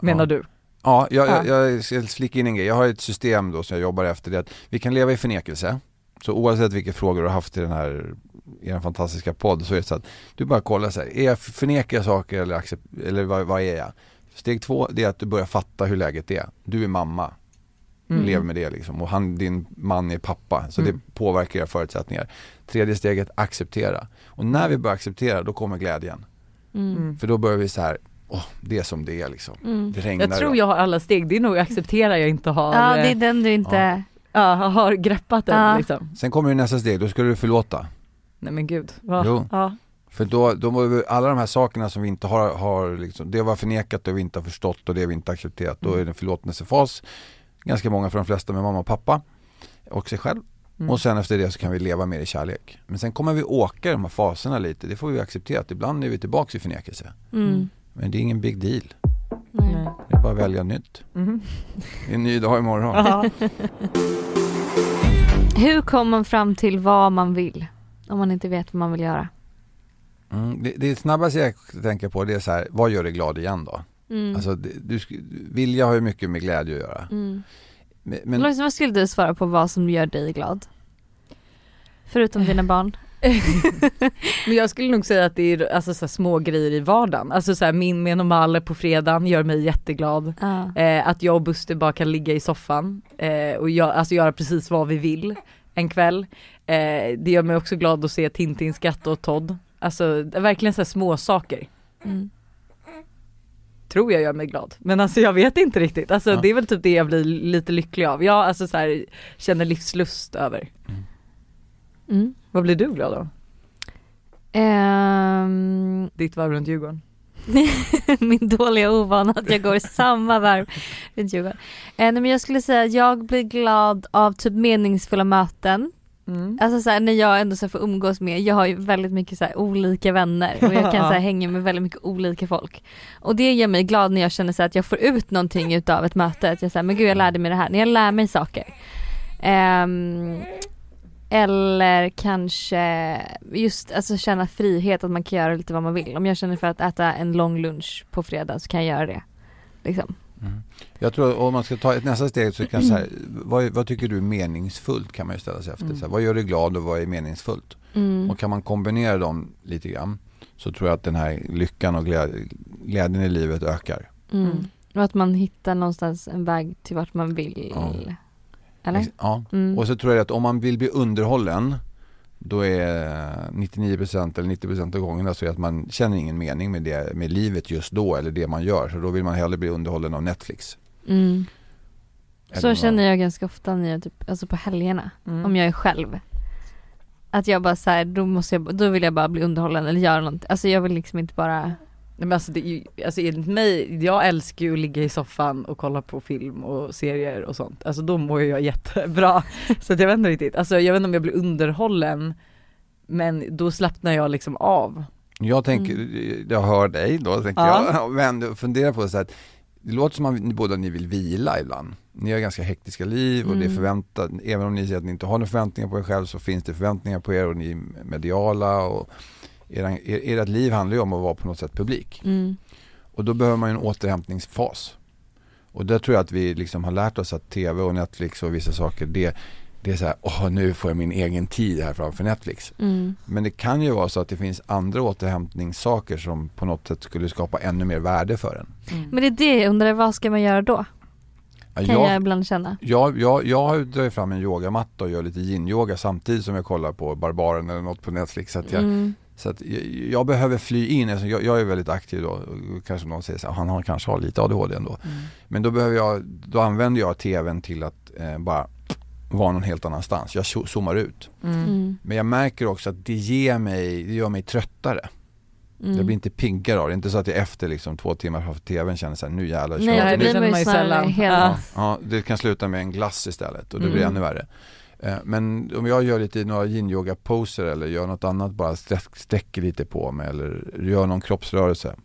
Menar Ja. du? Ja, jag, Ja. jag, jag ska in en grej. Jag har ett system då som jag jobbar efter. Det är att vi kan leva i förnekelse. Så oavsett vilka frågor du har haft i den här i den fantastiska podd så är det så att du bara kollar så här, är jag, förnekar jag saker eller, accept, eller vad, vad är jag? Steg två det är att du börjar fatta hur läget är. Du är mamma, Mm. lev med det liksom och han, din man är pappa så Mm. det påverkar era förutsättningar. Tredje steget, acceptera. Och när vi börjar acceptera då kommer glädjen. Mm. Mm. För då börjar vi så här, åh det är som det är liksom. Mm. Det regnar Jag tror jag har alla steg, det är nog acceptera jag inte har, Ja det är eh, den du inte, ja, har greppat den Ja. liksom. Sen kommer det nästa steg, då ska du förlåta. Nej men gud. Va? Jo. Ja. För då, då vi, alla de här sakerna som vi inte har, har liksom, det var förnekat, det vi inte har förstått och det vi inte har accepterat. Då är det en förlåtelsefas, ganska många för de flesta med mamma och pappa och sig själv. Mm. Och sen efter det så kan vi leva mer i kärlek. Men sen kommer vi åka i de här faserna lite, det får vi acceptera. att Ibland är vi tillbaka i förnekelse. mm. Men det är ingen big deal, Nej. Nej. det är bara att välja nytt. Mhm. Det är en ny dag imorgon. Hur kommer man fram till vad man vill? Om man inte vet vad man vill göra. Mm, det, det snabbaste jag tänker på det är så här, vad gör dig glad igen då? Mm. Alltså, det, du, vilja har ju mycket med glädje att göra. Men, men vad skulle du svara på vad som gör dig glad? Förutom dina barn. Men jag skulle nog säga att det är alltså, så små grejer i vardagen. Alltså så här, min med Normal på fredagen gör mig jätteglad. Ja. Eh, att jag och Buster bara kan ligga i soffan eh, och gö- alltså göra precis vad vi vill en kväll. Eh, det gör mig också glad att se Tintin skratta och Todd. Alltså verkligen så här små saker. Mm. Tror jag gör mig glad. Men alltså jag vet inte riktigt. Alltså Ja. det är väl typ det jag blir lite lycklig av. Jag alltså så här, känner livslust över. Mm. Vad blir du glad av? Ehm, Ditt varv runt Djurgården? min dåliga ovana att jag går samma varv runt Djurgården. Eh, nej, men jag skulle säga att jag blir glad av typ meningsfulla möten. Mm. Alltså så här, när jag ändå så får umgås med, jag har ju väldigt mycket så här, olika vänner och jag kan så här, hänga med väldigt mycket olika folk. Och det gör mig glad när jag känner så här, att jag får ut någonting utav ett möte. Att jag säger men gud jag lärde mig det här, när jag lär mig saker. Ehm, eller kanske just alltså känna frihet att man kan göra lite vad man vill. Om jag känner för att äta en lång lunch på fredag så kan jag göra det. Liksom. Mm. Jag tror om man ska ta ett nästa steg så kan här, vad, vad tycker du är meningsfullt kan man ju ställa sig efter. Mm. Så här, vad gör dig glad och vad är meningsfullt? Mm. Och kan man kombinera dem lite grann så tror jag att den här lyckan och glä- glädjen i livet ökar. Mm. Och att man hittar någonstans en väg till vart man vill. Ja. Eller? Ja. Mm. Och så tror jag att om man vill bli underhållen då är 99% eller 90% av gångerna så är att man känner ingen mening med, det, med livet just då eller det man gör. Så då vill man hellre bli underhållen av Netflix. Mm. Så känner jag ganska ofta när jag typ, alltså på helgerna. Mm. Om jag är själv. Att jag bara så här, då måste jag, då vill jag bara bli underhållen eller göra något. Alltså jag vill liksom inte bara men alltså, det är ju, alltså enligt mig, jag älskar ju att ligga i soffan och kolla på film och serier och sånt. Alltså då mår jag jättebra. Så jag vet inte riktigt, alltså jag vet inte om jag blir underhållen men då slappnar jag liksom av. Jag tänker, jag hör dig då tänker Ja. jag, men fundera på så att det låter som att ni båda ni vill vila ibland. Ni har ganska hektiska liv och det är Mm. förväntat, även om ni säger att ni inte har några förväntningar på er själv så finns det förväntningar på er och ni är mediala och era, er, ert liv handlar ju om att vara på något sätt publik. mm. Och då behöver man ju en återhämtningsfas. Och där tror jag att vi liksom har lärt oss att tv och Netflix och vissa saker det, det är så här, åh nu får jag min egen tid här framför Netflix. Mm. Men det kan ju vara så att det finns andra återhämtningssaker som på något sätt skulle skapa ännu mer värde för en. Men det är det jag undrar, vad ska man göra då? Kan jag Jag, ibland känna. jag, jag, jag drar fram en yogamatta och gör lite yin-yoga samtidigt som jag kollar på Barbaren eller något på Netflix. Så att jag, Mm. Så att jag, jag behöver fly in, alltså jag, jag är väldigt aktiv då, och kanske någon säger så här, han har, kanske har lite ADHD ändå. Mm. Men då behöver jag, då använder jag tvn till att eh, bara vara någon helt annanstans. Jag zo- zoomar ut. Mm. Mm. Men jag märker också att det ger mig, det gör mig tröttare. Mm. Jag blir inte piggare av det. inte så att jag efter liksom två timmar framför tvn känner såhär, nu jävlar kör Nej, det blir det. man ju sällan. Ja. Ja, det kan sluta med en glass istället och det blir Mm. ännu värre. Eh, men om jag gör lite några yin-yoga poser eller gör något annat, bara sträcker lite på mig eller gör någon kroppsrörelse.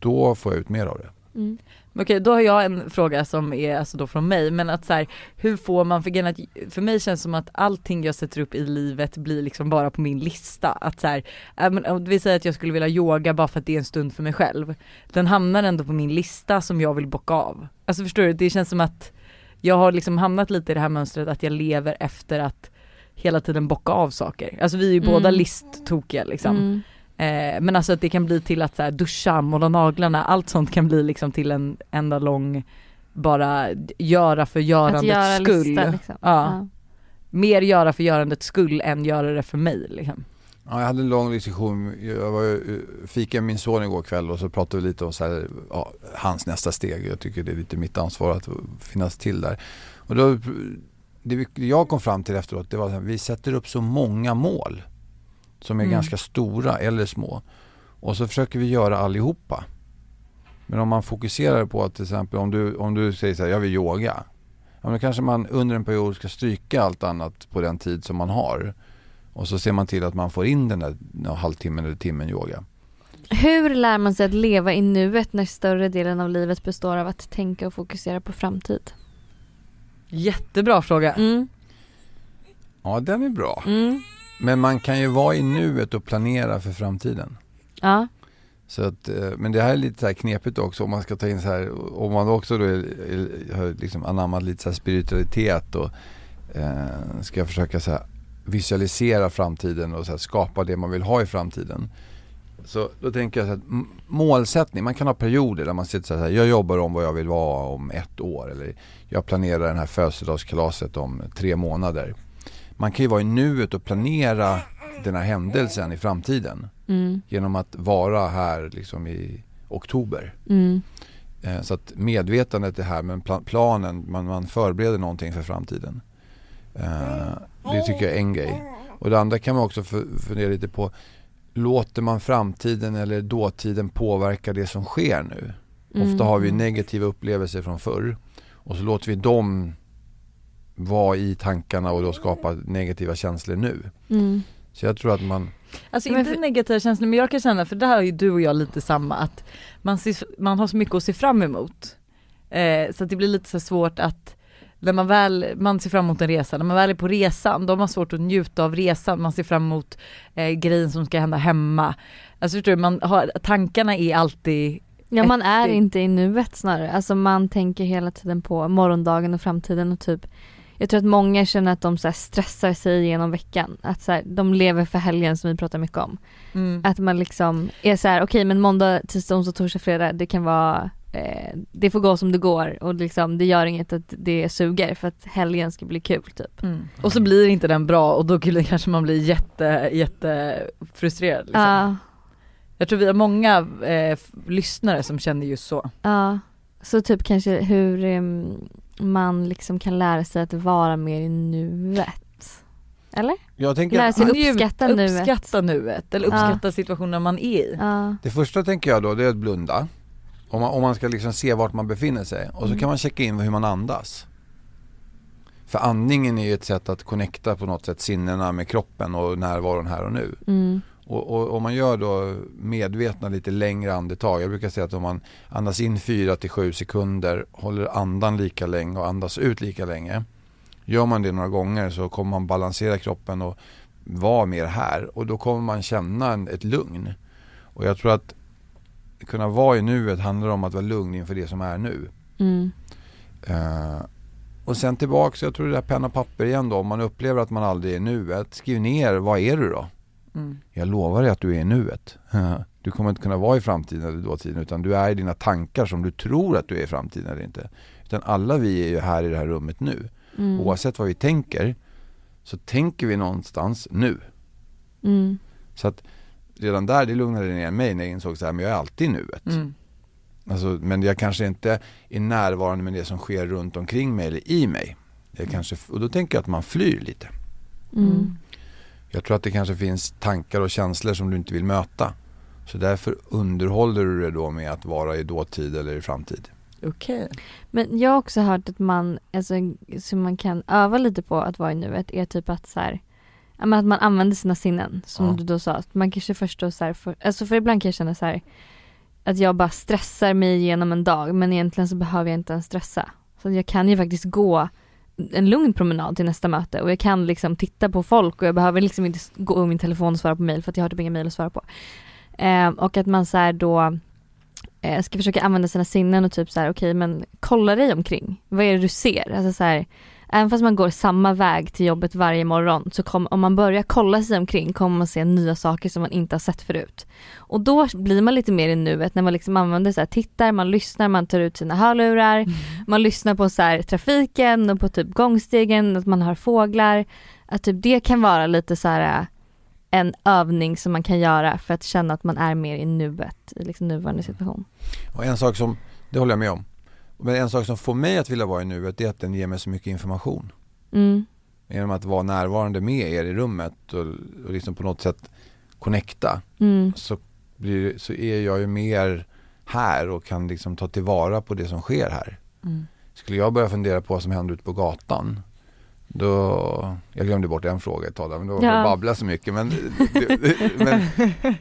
Då får jag ut mer av det. Mm. Okej, då har jag en fråga som är alltså då från mig, men att så här, hur får man, för, att, för mig känns det som att allting jag sätter upp i livet blir liksom bara på min lista. Att så här, om vi säger att jag skulle vilja yoga bara för att det är en stund för mig själv. Den hamnar ändå på min lista som jag vill bocka av. Alltså förstår du, det känns som att jag har liksom hamnat lite i det här mönstret att jag lever efter att hela tiden bocka av saker. Alltså vi är ju Mm. båda listtokiga liksom. Mm. Eh, men alltså att det kan bli till att så här, duscha, måla naglarna, allt sånt kan bli liksom till en enda lång bara göra för görandets göra skull. lista liksom. Ja. Mer göra för görandets skull än göra det för mig liksom. Ja, jag hade en lång diskussion, jag var, fikade med min son igår kväll och så pratade vi lite om så här, ja, hans nästa steg. Jag tycker det är lite mitt ansvar att finnas till där. Och då, det jag kom fram till efteråt, det var att vi sätter upp så många mål som är Mm. ganska stora eller små. Och så försöker vi göra allihopa. Men om man fokuserar på att till exempel om du, om du säger så här, jag vill yoga. Ja, men kanske man under en period ska stryka allt annat på den tid som man har. Och så ser man till att man får in den där ja, halvtimmen eller timmen yoga. Hur lär man sig att leva i nuet när större delen av livet består av att tänka och fokusera på framtid? Jättebra fråga. Mm. Ja, den är bra. Mm. Men man kan ju vara i nuet och planera för framtiden. Ja. Så att, eh, men det här är lite så här knepigt också om man ska ta in så här, om man också då är, är, har liksom anammat lite så här spiritualitet och eh, ska försöka så här visualisera framtiden och så skapa det man vill ha i framtiden. Så då tänker jag så här, målsättning, man kan ha perioder där man sitter så här, jag jobbar om vad jag vill vara om ett år eller jag planerar den här födelsedagskalaset om tre månader. Man kan ju vara i nuet och planera den här händelsen i framtiden Mm. genom att vara här liksom i oktober. Mm. Eh, så att medvetandet är här men pla- planen, man, man förbereder någonting för framtiden. Eh, det tycker jag är en grej. Och det andra kan man också fu- fundera lite på. Låter man framtiden eller dåtiden påverka det som sker nu? Mm. Ofta har vi negativa upplevelser från förr och så låter vi dem vara i tankarna och då skapa negativa känslor nu. Mm. Så jag tror att man Alltså inte för- negativa känslor men jag kan känna, för det här har ju du och jag lite samma, att man, ser, man har så mycket att se fram emot. Eh, så att det blir lite så svårt att när man väl, man ser fram emot en resa, när man väl är på resan, då har man svårt att njuta av resan, man ser fram emot eh, grejen som ska hända hemma. Alltså förstår du, man har, tankarna är alltid, Ja man är inte i nuet snarare. Alltså man tänker hela tiden på morgondagen och framtiden och typ Jag tror att många känner att de så stressar sig igenom veckan. Att så här, de lever för helgen som vi pratar mycket om. mm, Att man liksom är så här: okej men måndag, tisdag, onsdag, torsdag, fredag det kan vara eh, Det får gå som det går och liksom det gör inget att det suger för att helgen ska bli kul typ. mm. och så blir inte den bra och då kanske man blir jätte, jätte frustrerad. Liksom. Ja, Jag tror vi har många eh, lyssnare som känner just så. ja. Så typ kanske hur em, man liksom kan lära sig att vara mer i nuet. Eller? Jag tänker Lära att sig Njut- uppskatta nuet. Uppskatta nuet, eller Ja. uppskatta situationen man är i. Ja. Det första tänker jag då det är att blunda. Om man, om man ska liksom se vart man befinner sig. Och så Mm. kan man checka in hur man andas. För andningen är ju ett sätt att connecta på något sätt sinnena med kroppen och närvaron här och nu. Mm. Och, om man gör då medvetna lite längre andetag. Jag brukar säga att om man andas in 4 till 7 sekunder, håller andan lika länge och andas ut lika länge. Gör man det några gånger så kommer man balansera kroppen och vara mer här och då kommer man känna en, ett lugn. Och jag tror att kunna vara i nuet handlar om att vara lugn inför det som är nu. Mm. Eh, och sen tillbaks, jag tror det där penna och papper igen då. Om man upplever att man aldrig är i nuet, skriv ner, vad är du då? Mm. Jag lovar dig att du är i nuet. Du kommer inte kunna vara i framtiden eller dåtiden utan du är i dina tankar som du tror att du är i framtiden eller inte. Utan alla vi är ju här i det här rummet nu. Mm. Oavsett vad vi tänker så tänker vi någonstans nu. Mm. Så att redan där, det lugnade ner mig när jag insåg så här, men jag är alltid i nuet. Mm. Alltså, men jag kanske inte är närvarande med det som sker runt omkring mig eller i mig. Jag kanske, och då tänker jag att man flyr lite. Mm. Jag tror att det kanske finns tankar och känslor som du inte vill möta. Så därför underhåller du det då med att vara i dåtid eller i framtid. Okej. Men jag har också hört att man, alltså, som man kan öva lite på att vara i nuet är typ att så här, men att man använder sina sinnen som Ja. du då sa. Att man kanske först då så här, för, alltså för ibland kan jag känna så här, att jag bara stressar mig igenom en dag men egentligen så behöver jag inte ens stressa. Så jag kan ju faktiskt gå en lugn promenad till nästa möte och jag kan liksom titta på folk och jag behöver liksom inte gå min telefon och svara på mail för att jag har typ inga mail att svara på. Eh, och att man så här då eh, ska försöka använda sina sinnen och typ så här okej okay, men kolla dig omkring. Vad är det du ser? Alltså så här, även fast man går samma väg till jobbet varje morgon så kom, om man börjar kolla sig omkring kommer man se nya saker som man inte har sett förut. Och då blir man lite mer i nuet när man liksom använder så här, tittar, man lyssnar, man tar ut sina hörlurar, mm. man lyssnar på så här, trafiken och på typ gångstegen, att man hör fåglar. Att typ det kan vara lite så här en övning som man kan göra för att känna att man är mer i nuet, i liksom nuvarande situation. Och en sak som, det håller jag med om, men en sak som får mig att vilja vara i nuet är att den ger mig så mycket information. Mm. Genom att vara närvarande med er i rummet och, och liksom på något sätt connecta mm. så, blir, så är jag ju mer här och kan liksom ta tillvara på det som sker här. Mm. Skulle jag börja fundera på vad som händer ute på gatan då, jag glömde bort en fråga ett tag där, men då ja. babbla så mycket men, men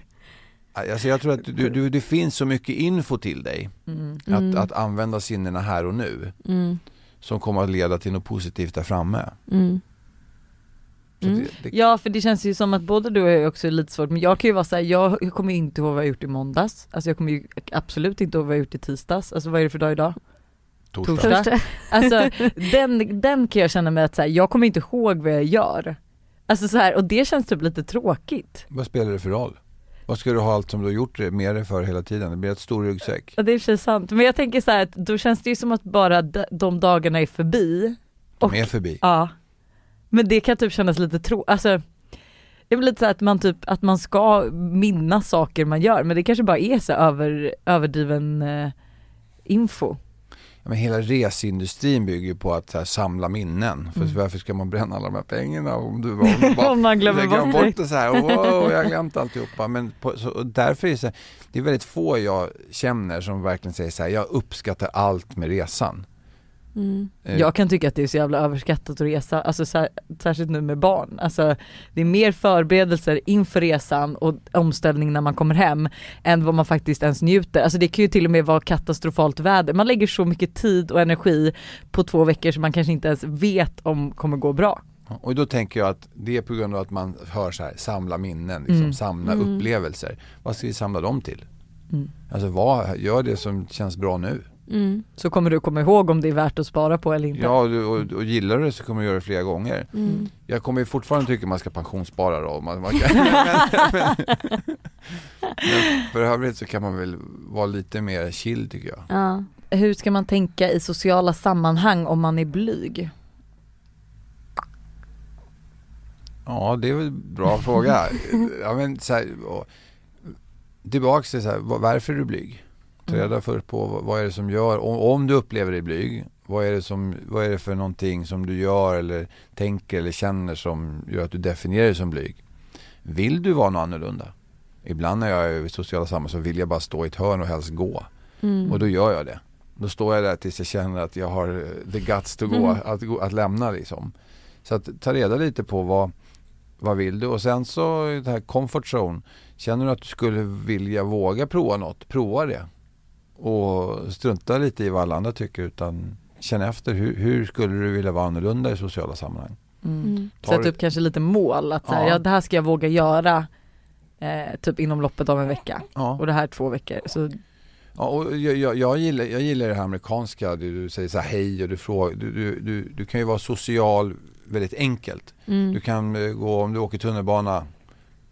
Alltså jag tror att du, du, det finns så mycket info till dig mm. att, mm. att använda sinnena här och nu mm. som kommer att leda till något positivt där framme. Mm. Det, mm. det... Ja för det känns ju som att både du och jag är också lite svårt men jag kan ju vara såhär, jag kommer inte ihåg vad jag gjort i måndags, alltså jag kommer ju absolut inte ihåg vad jag gjort i tisdags, alltså vad är det för dag idag? Torsdag. Torsdag. Alltså den, den kan jag känna mig att så här, jag kommer inte ihåg vad jag gör. Alltså så här, och det känns typ lite tråkigt. Vad spelar det för roll? Vad ska du ha allt som du har gjort med dig för hela tiden? Det blir ett stor ryggsäck. Ja det är i sant, men jag tänker så här att då känns det ju som att bara de dagarna är förbi. Och, de är förbi? Ja. Men det kan typ kännas lite tro, alltså det är väl lite så att man typ, att man ska minnas saker man gör men det kanske bara är så över, överdriven eh, info men hela resindustrin bygger på att här, samla minnen. För mm. varför ska man bränna alla de här pengarna om du, om du bara om man glömmer bort, bort det så här, wow, jag har glömt alltihopa. Men på, så, därför är det så här, det är väldigt få jag känner som verkligen säger så här, jag uppskattar allt med resan. Mm. Eh. Jag kan tycka att det är så jävla överskattat att resa, alltså sär, särskilt nu med barn. Alltså, det är mer förberedelser inför resan och omställning när man kommer hem än vad man faktiskt ens njuter. Alltså det kan ju till och med vara katastrofalt väder. Man lägger så mycket tid och energi på två veckor som man kanske inte ens vet om kommer gå bra. Och då tänker jag att det är på grund av att man hör så här, samla minnen, liksom, mm. samla mm. upplevelser. Vad ska vi samla dem till? Mm. Alltså vad, gör det som känns bra nu. Mm. Så kommer du komma ihåg om det är värt att spara på eller inte. Ja, och, och, gillar du det så kommer du göra det flera gånger. Mm. Jag kommer fortfarande tycka man ska pensionsspara då. Man, man kan, men, men, för övrigt så kan man väl vara lite mer chill tycker jag. Ja. Hur ska man tänka i sociala sammanhang om man är blyg? Ja, det är väl en bra fråga. Ja, men, så här, tillbaks till så här, varför är du blyg? Ta reda mm. för på vad är det som gör, om, om du upplever dig blyg, vad är, det som, vad är det för någonting som du gör eller tänker eller känner som gör att du definierar dig som blyg? Vill du vara något annorlunda? Ibland när jag är i sociala sammanhang så vill jag bara stå i ett hörn och helst gå. Mm. Och då gör jag det. Då står jag där tills jag känner att jag har eh, the guts to go, mm. att, att lämna liksom. Så att ta reda lite på vad, vad vill du? Och sen så det här comfort zone. Känner du att du skulle vilja våga prova något, prova det och strunta lite i vad alla andra tycker utan känna efter hur, hur skulle du vilja vara annorlunda i sociala sammanhang. Mm. mm. Sätta upp kanske lite mål, att så här, ja. ja. det här ska jag våga göra eh, typ inom loppet av en vecka ja. och det här är två veckor. Så... Ja, och jag, jag, jag, gillar, jag gillar det här amerikanska, du, du säger så här hej och du frågar, du, du, du, du kan ju vara social väldigt enkelt. Mm. Du kan eh, gå, om du åker tunnelbana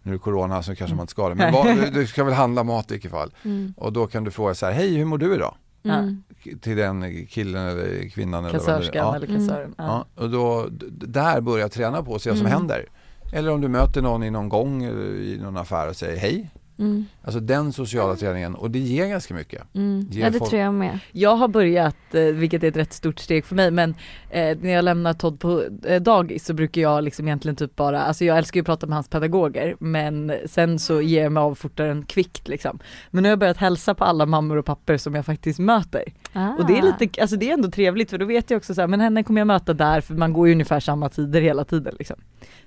nu är det corona så kanske man inte ska det. Men vad, du ska väl handla mat i vilket fall. Mm. Och då kan du fråga så här, hej hur mår du idag? Mm. Till den killen eller kvinnan Kassörskan eller, ja. eller kassören. Ja. ja. och då, där börjar jag träna på och se vad som mm. händer. Eller om du möter någon i någon gång i någon affär och säger hej. Mm. Alltså den sociala träningen och det ger ganska mycket. Mm. Ja det folk... tror jag med. Jag har börjat, eh, vilket är ett rätt stort steg för mig, men eh, när jag lämnar Todd på eh, dagis så brukar jag liksom egentligen typ bara, alltså jag älskar ju att prata med hans pedagoger men sen så ger jag mig av fortare än kvickt liksom. Men nu har jag börjat hälsa på alla mammor och papper som jag faktiskt möter. Ah. Och det är lite, alltså det är ändå trevligt för då vet jag också så här, men henne kommer jag möta där för man går ju ungefär samma tider hela tiden liksom.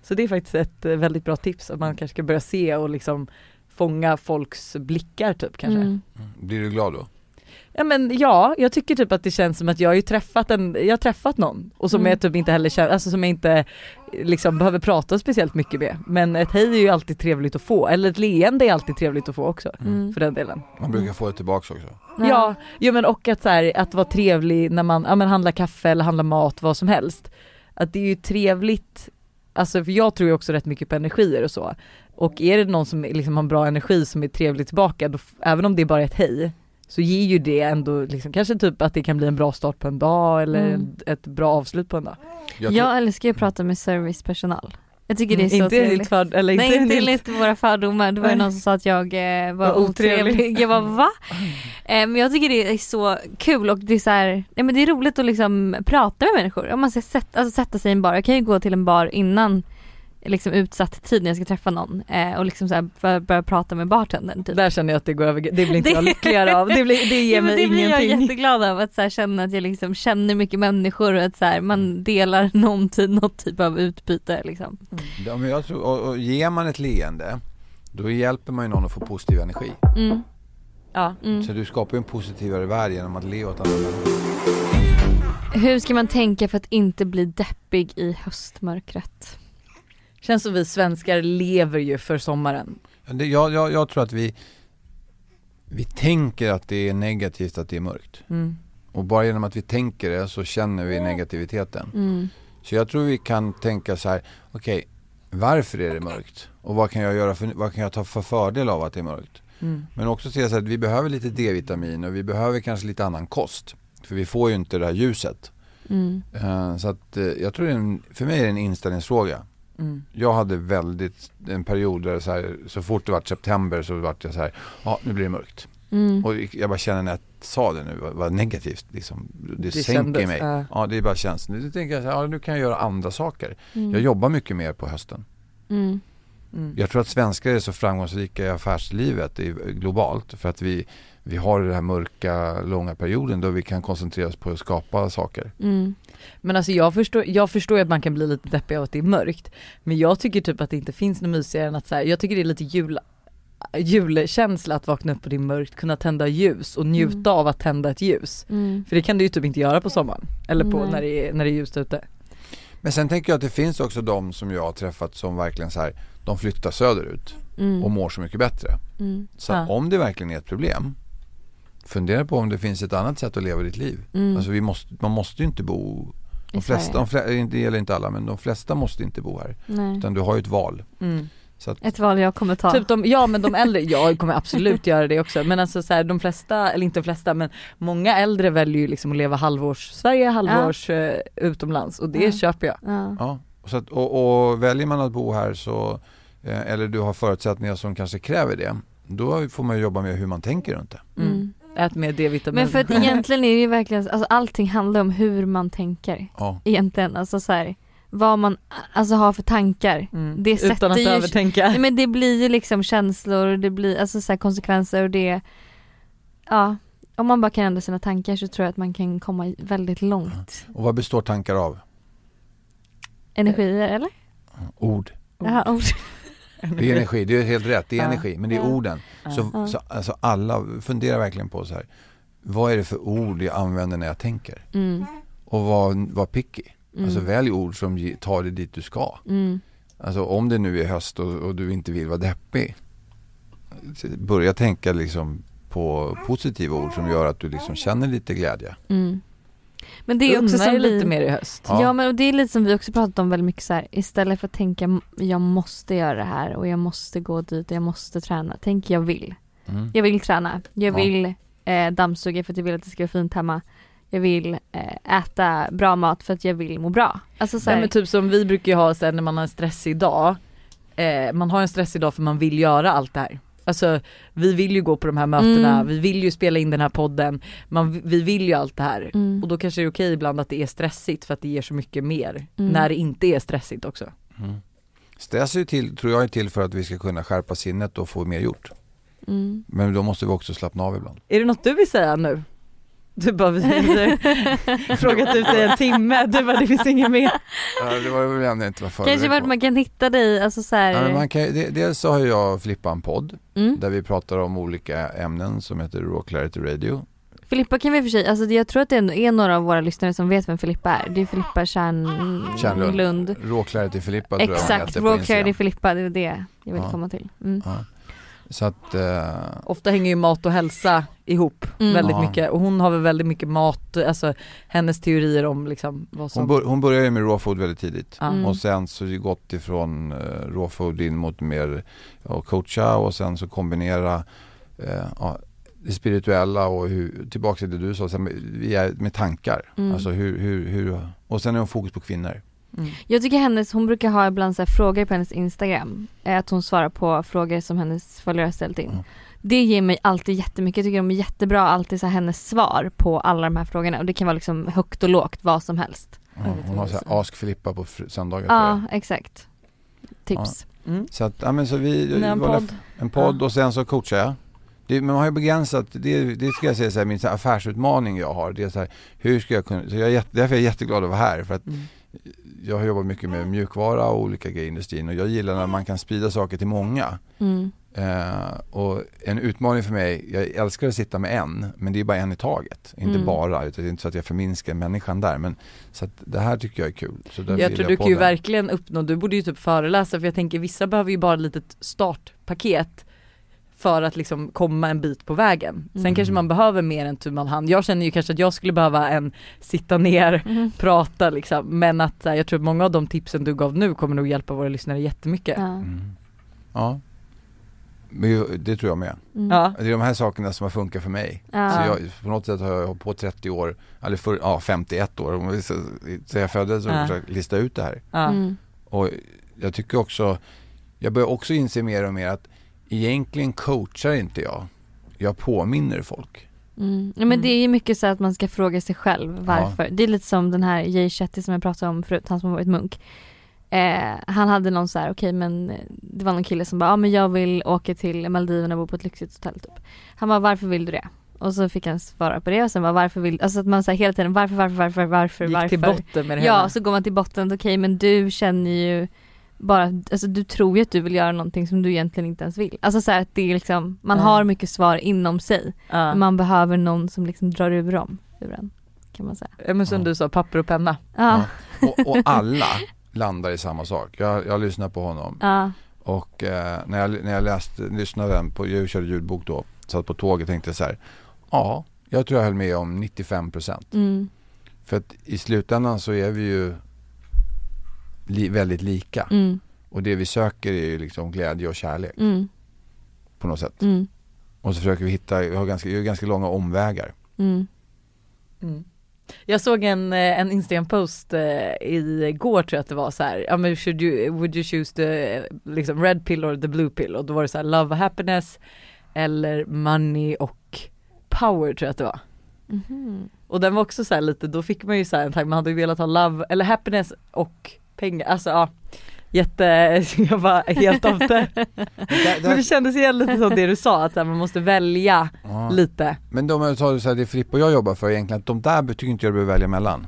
Så det är faktiskt ett eh, väldigt bra tips att man kanske ska börja se och liksom fånga folks blickar typ kanske. Mm. Blir du glad då? Ja men ja, jag tycker typ att det känns som att jag har ju träffat en, jag har träffat någon och som Mm. jag typ inte heller känner, alltså som jag inte liksom behöver prata speciellt mycket med. Men ett hej är ju alltid trevligt att få, eller ett leende är alltid trevligt att få också. Mm. För den delen. Man brukar få det tillbaks också. Ja, ja men och att så här, att vara trevlig när man ja, men handlar kaffe eller handlar mat, vad som helst. Att det är ju trevligt, alltså för jag tror ju också rätt mycket på energier och så. Och är det någon som liksom har bra energi som är trevlig tillbaka, då, även om det är bara ett hej, så ger ju det ändå liksom, kanske typ att det kan bli en bra start på en dag eller Mm. ett bra avslut på en dag. Jag Jag, älskar ju att prata med servicepersonal. Jag tycker det är så inte trevligt. för, eller inte Nej inte enligt- våra fördomar, det var ju någon som sa att jag eh, var, Var otrevlig. otrevlig. Jag bara va? Eh, men jag tycker det är så kul och det är så här, nej men det är roligt att liksom prata med människor. Om man ska sätta, alltså sätta sig i en bar, jag kan ju gå till en bar innan liksom utsatt tid när jag ska träffa någon eh, och liksom så här börja, börja prata med bartendern typ. Där känner jag att det går över, det blir inte Det- jag lyckligare av, det, blir, det ger Ja, mig det blir jag ingenting. jätteglad av att så här, känna att jag liksom känner mycket människor och att så här, man delar någon typ, något typ av utbyte liksom. ja, men jag tror, och, och ger man ett leende, då hjälper man ju någon att få positiv energi. Mm. Ja. Mm. Så du skapar ju en positivare värld genom att le åt andra människor. Hur ska man tänka för att inte bli deppig i höstmörkret? Känns som vi svenskar lever ju för sommaren. Jag, jag, jag tror att vi, vi tänker att det är negativt att det är mörkt. Mm. Och bara genom att vi tänker det så känner vi negativiteten. Mm. Så jag tror vi kan tänka så här, okej, varför är det mörkt? Och vad kan jag göra för, vad kan jag ta för fördel av att det är mörkt? Mm. Men också se så att vi behöver lite D-vitamin och vi behöver kanske lite annan kost. För vi får ju inte det här ljuset. Mm. Eh, Så att eh, jag tror det är en, för mig är det en inställningsfråga. Mm. Jag hade väldigt, en period där så, här, så fort det var september så var jag så här, ja nu blir det mörkt. Mm. Och jag bara känner när jag sa det nu, vad, negativt liksom. Det, Det sänker kändes, mig. ja. Ja det bara känns. Nu tänker jag så här, ja, nu kan jag göra andra saker. Mm. Jag jobbar mycket mer på hösten. Mm. Jag tror att svenskar är så framgångsrika i affärslivet globalt för att vi, vi har den här mörka, långa perioden då vi kan koncentrera oss på att skapa saker. Mm. Men alltså jag förstår, jag förstår ju att man kan bli lite deppig av att det är mörkt. Men jag tycker typ att det inte finns något mysigare än att så här, jag tycker det är lite jul, julkänsla att vakna upp och det är mörkt, kunna tända ljus och njuta Mm. av att tända ett ljus. Mm. För det kan du ju typ inte göra på sommaren. Eller på Nej. när det, är, när det är ljust ute. Men sen tänker jag att det finns också de som jag har träffat som verkligen så här, de flyttar söderut Mm. och mår så mycket bättre. Mm. Så Ja. om det verkligen är ett problem, fundera på om det finns ett annat sätt att leva ditt liv. Mm. Alltså vi måste, man måste ju inte bo, de flesta, de flesta, det gäller inte alla men de flesta måste inte bo här. Nej. Utan du har ju ett val. Mm. Så att, Ett val jag kommer ta. Typ de, ja men de äldre, jag kommer absolut göra det också men alltså så här, de flesta, eller inte de flesta men många äldre väljer ju liksom att leva halvårs Sverige, halvårs eh, utomlands och det Ja. köper jag. ja. ja. Så att, och, och väljer man att bo här så, eh, eller du har förutsättningar som kanske kräver det, då får man jobba med hur man tänker runt det. Mm. Ät mer D-vitamin. Men för att egentligen är det ju verkligen, alltså allting handlar om hur man tänker. Ja. Egentligen, alltså så här, vad man alltså har för tankar. Mm. det sätter Utan att ju- övertänka. Nej, men det blir ju liksom känslor och det blir alltså så här konsekvenser och det, ja. Om man bara kan ändra sina tankar så tror jag att man kan komma väldigt långt. Och vad består tankar av? Energier eller? Ord. Jaha, ord. Det är energi, det är helt rätt, det är Ja. energi, men det är orden. Så, Ja. så alltså alla, fundera verkligen på så här, vad är det för ord jag använder när jag tänker? Mm. Och var, var picky. Mm. Alltså välj ord som tar dig dit du ska. Mm. Alltså om det nu är höst och, och du inte vill vara deppig. Börja tänka liksom på positiva ord som gör att du liksom känner lite glädje. Mm. Men det är också som vi, lite mer i höst. Ja. Ja. men och det är lite som vi också pratat om väldigt mycket så här. istället för att tänka jag måste göra det här och jag måste gå dit och jag måste träna. Tänk jag vill. Mm. Jag vill träna. Jag Ja. vill eh, dammsuga för att jag vill att det ska vara fint hemma. Jag vill eh, äta bra mat för att jag vill må bra. Alltså så Nej, här, men typ som vi brukar ju ha sen när man har en stressig dag. Eh, man har en stressig dag för man vill göra allt det här. Alltså vi vill ju gå på de här mötena, Mm. vi vill ju spela in den här podden, man, vi vill ju allt det här. Mm. Och då kanske det är okej ibland att det är stressigt för att det ger så mycket mer. Mm. När det inte är stressigt också. Mm. Stress är till, tror jag är till för att vi ska kunna skärpa sinnet och få mer gjort. mm. Men då måste vi också slappna av ibland. Är det något du vill säga nu? Du bara, vi har frågat ut dig en timme, du bara det finns inget mer. Ja, det var väl ändå inte förberedd Kanske vart man kan hitta dig, alltså så här. Ja, men man kan, det, dels så har jag och Filippa en podd mm. där vi pratar om olika ämnen som heter Raw Clarity Radio. Filippa kan vi för sig, alltså jag tror att det ändå är några av våra lyssnare som vet vem Filippa är. Det är Filippa. Kärnlund. Raw Clarity Filippa tror jag Exakt, heter på Raw. Clarity Filippa, det var det jag ville Ja. komma till. Mm. Ja. Så att, eh, Ofta hänger ju mat och hälsa ihop Mm. väldigt Ja. mycket och hon har väl väldigt mycket mat, alltså hennes teorier om liksom vad som hon, bör, hon började med raw food väldigt tidigt. Mm. Och sen så har det gått ifrån uh, raw food in mot mer ja, coacha och sen så kombinera eh, ja, det spirituella och hur, tillbaka till det du sa, sen med, vi är med tankar. Mm. Alltså hur, hur, hur, och sen är hon fokus på kvinnor. Mm. Jag tycker hennes, hon brukar ha ibland så här frågor på hennes Instagram. eh, Att hon svarar på frågor som hennes följare har ställt in. Mm. Det ger mig alltid jättemycket, jag tycker de är jättebra alltid så här, hennes svar på alla de här frågorna och det kan vara liksom högt och lågt, vad som helst. Ja, vet hon har det så är. här Ask Filippa på söndagar Ja, exakt. Tips. Mm. Så att, ja men så vi, Nej, en podd. en podd och sen så coachar jag. Det, men man har ju begränsat, det, det ska jag säga så här, min så här affärsutmaning jag har, det är så här, hur ska jag kunna, så jag är jätte, därför är jag jätteglad att vara här för att Mm. Jag har jobbat mycket med mjukvara och olika grejer i industrin och jag gillar när man kan sprida saker till många. Mm. Eh, och en utmaning för mig, jag älskar att sitta med en, men det är bara en i taget. Inte Mm. bara, utan det är inte så att jag förminskar människan där. Men, så att det här tycker jag är kul. Så Jag tror du kan ju verkligen uppnå, du borde ju typ föreläsa för jag tänker vissa behöver ju bara ett litet startpaket för att liksom komma en bit på vägen. Sen Mm. kanske man behöver mer än tu man hand. Jag känner ju kanske att jag skulle behöva en sitta ner, Mhm. prata liksom. Men att jag tror att många av de tipsen du gav nu kommer nog hjälpa våra lyssnare jättemycket. Ja. Mm. Ja, men det tror jag med. Mm. Ja. Det är de här sakerna som har funkat för mig. Ja. Så jag, på något sätt har jag hållit på 30 år, eller för, ja, 51 år, om vi så, så jag föddes och Ja. försökt lista ut det här. Ja. Mm. Och jag tycker också, jag börjar också inse mer och mer att egentligen coachar inte jag, jag påminner folk. Mm. Ja, men det är ju mycket så att man ska fråga sig själv varför. Det är lite som den här Jay Shetty som jag pratade om förut, han som har varit munk. Eh, han hade någon så här, okej men eh, det var någon kille som bara, ja men jag vill åka till Maldiverna och bo på ett lyxigt hotell typ. Han bara, varför vill du det? Och så fick han svara på det och sen bara, varför vill, alltså att man säger hela tiden, varför, varför, varför, varför, Gick varför? till botten med det Ja, hela. så går man till botten, okej men du känner ju bara, alltså du tror ju att du vill göra någonting som du egentligen inte ens vill. Alltså så här, att det är liksom, man Ja. har mycket svar inom sig. Men man behöver någon som liksom drar ur dem ur en, kan man säga. Ja, men som Ja. du sa, papper och penna. Och, och alla landar i samma sak. Jag, jag lyssnar på honom och eh, när, jag, när jag läste, lyssnade på, jag körde ljudbok då, satt på tåget och tänkte så här, ja, jag tror jag höll med om 95%. mm, För att i slutändan så är vi ju li, väldigt lika. mm, Och det vi söker är ju liksom glädje och kärlek mm, på något sätt. mm, Och så försöker vi hitta, vi har ganska, vi har ganska långa omvägar. mm. Mm. Jag såg en, eh, en Instagram-post eh, igår tror jag att det var så här, ja men should you, would you choose the eh, liksom red pill or the blue pill? Och då var det så här love och happiness eller money och power tror jag att det var. Mhm. Och den var också så här lite, då fick man ju så här en tanke, man hade ju velat ha love eller happiness och pengar, alltså ja Jätte, jag var helt av det. Men det kändes igen lite som det du sa, att man måste välja ja. lite. Men de jag tar så här, det Filippa och jag jobbar för egentligen, att de där tycker inte jag behöver välja mellan.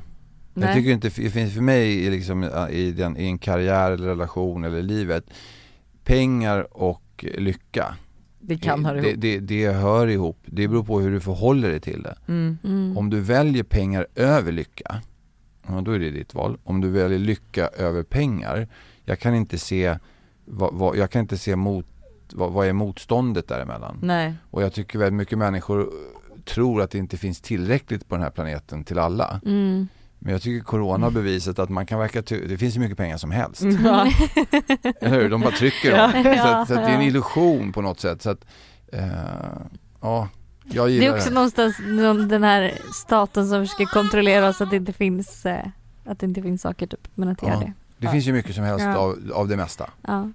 Jag Nej. tycker inte, det finns för mig i, liksom, i, den, i en karriär eller relation eller livet, pengar och lycka. Det kan höra det, ihop. det, det hör ihop. Det beror på hur du förhåller dig till det. Mm. Mm. Om du väljer pengar över lycka, ja, då är det ditt val. Om du väljer lycka över pengar, jag kan inte se, vad, vad, jag kan inte se mot, vad, vad är motståndet däremellan. Nej. Och jag tycker väldigt mycket människor eh, tror att det inte finns tillräckligt på den här planeten till alla. Mm. Men jag tycker corona har bevisat att man kan verka, det finns hur mycket pengar som helst. Ja. Eller hur? De bara trycker Ja. dem. Så, att, så att det är en Ja. illusion på något sätt. Så att, eh, ja, jag Det är också någonstans någon- den här staten som försöker kontrollera oss att det inte finns, eh, att det inte finns saker typ, men att det Ja. gör det. Det finns ju mycket som helst Ja. av, av det mesta. Ja.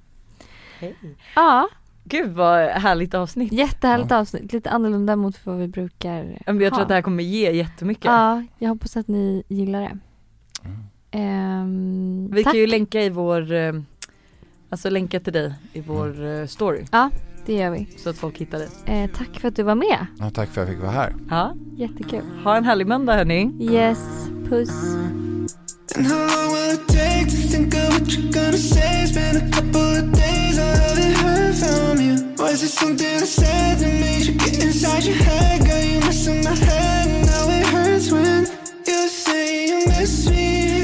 Hej. ja, Gud vad härligt avsnitt. jättehärligt avsnitt. Lite annorlunda mot vad vi brukar Ja, men Jag tror ha. att det här kommer ge jättemycket. Ja, jag hoppas att ni gillar det. Mm. Ehm, Vi tack. kan ju länka i vår, eh, alltså länka till dig i vår eh, story. Det gör vi. så att folk hittar dig. Eh, tack för att du var med. Ja, tack för att jag fick vara här. Ja, Jättekul. ha en härlig måndag hörni. Yes, puss. And how long will it take to think of what you're gonna say? It's been a couple of days, I haven't heard from you. Was it something I said that made you get inside your head? Girl, you messing my head, and now it hurts when you say you miss me.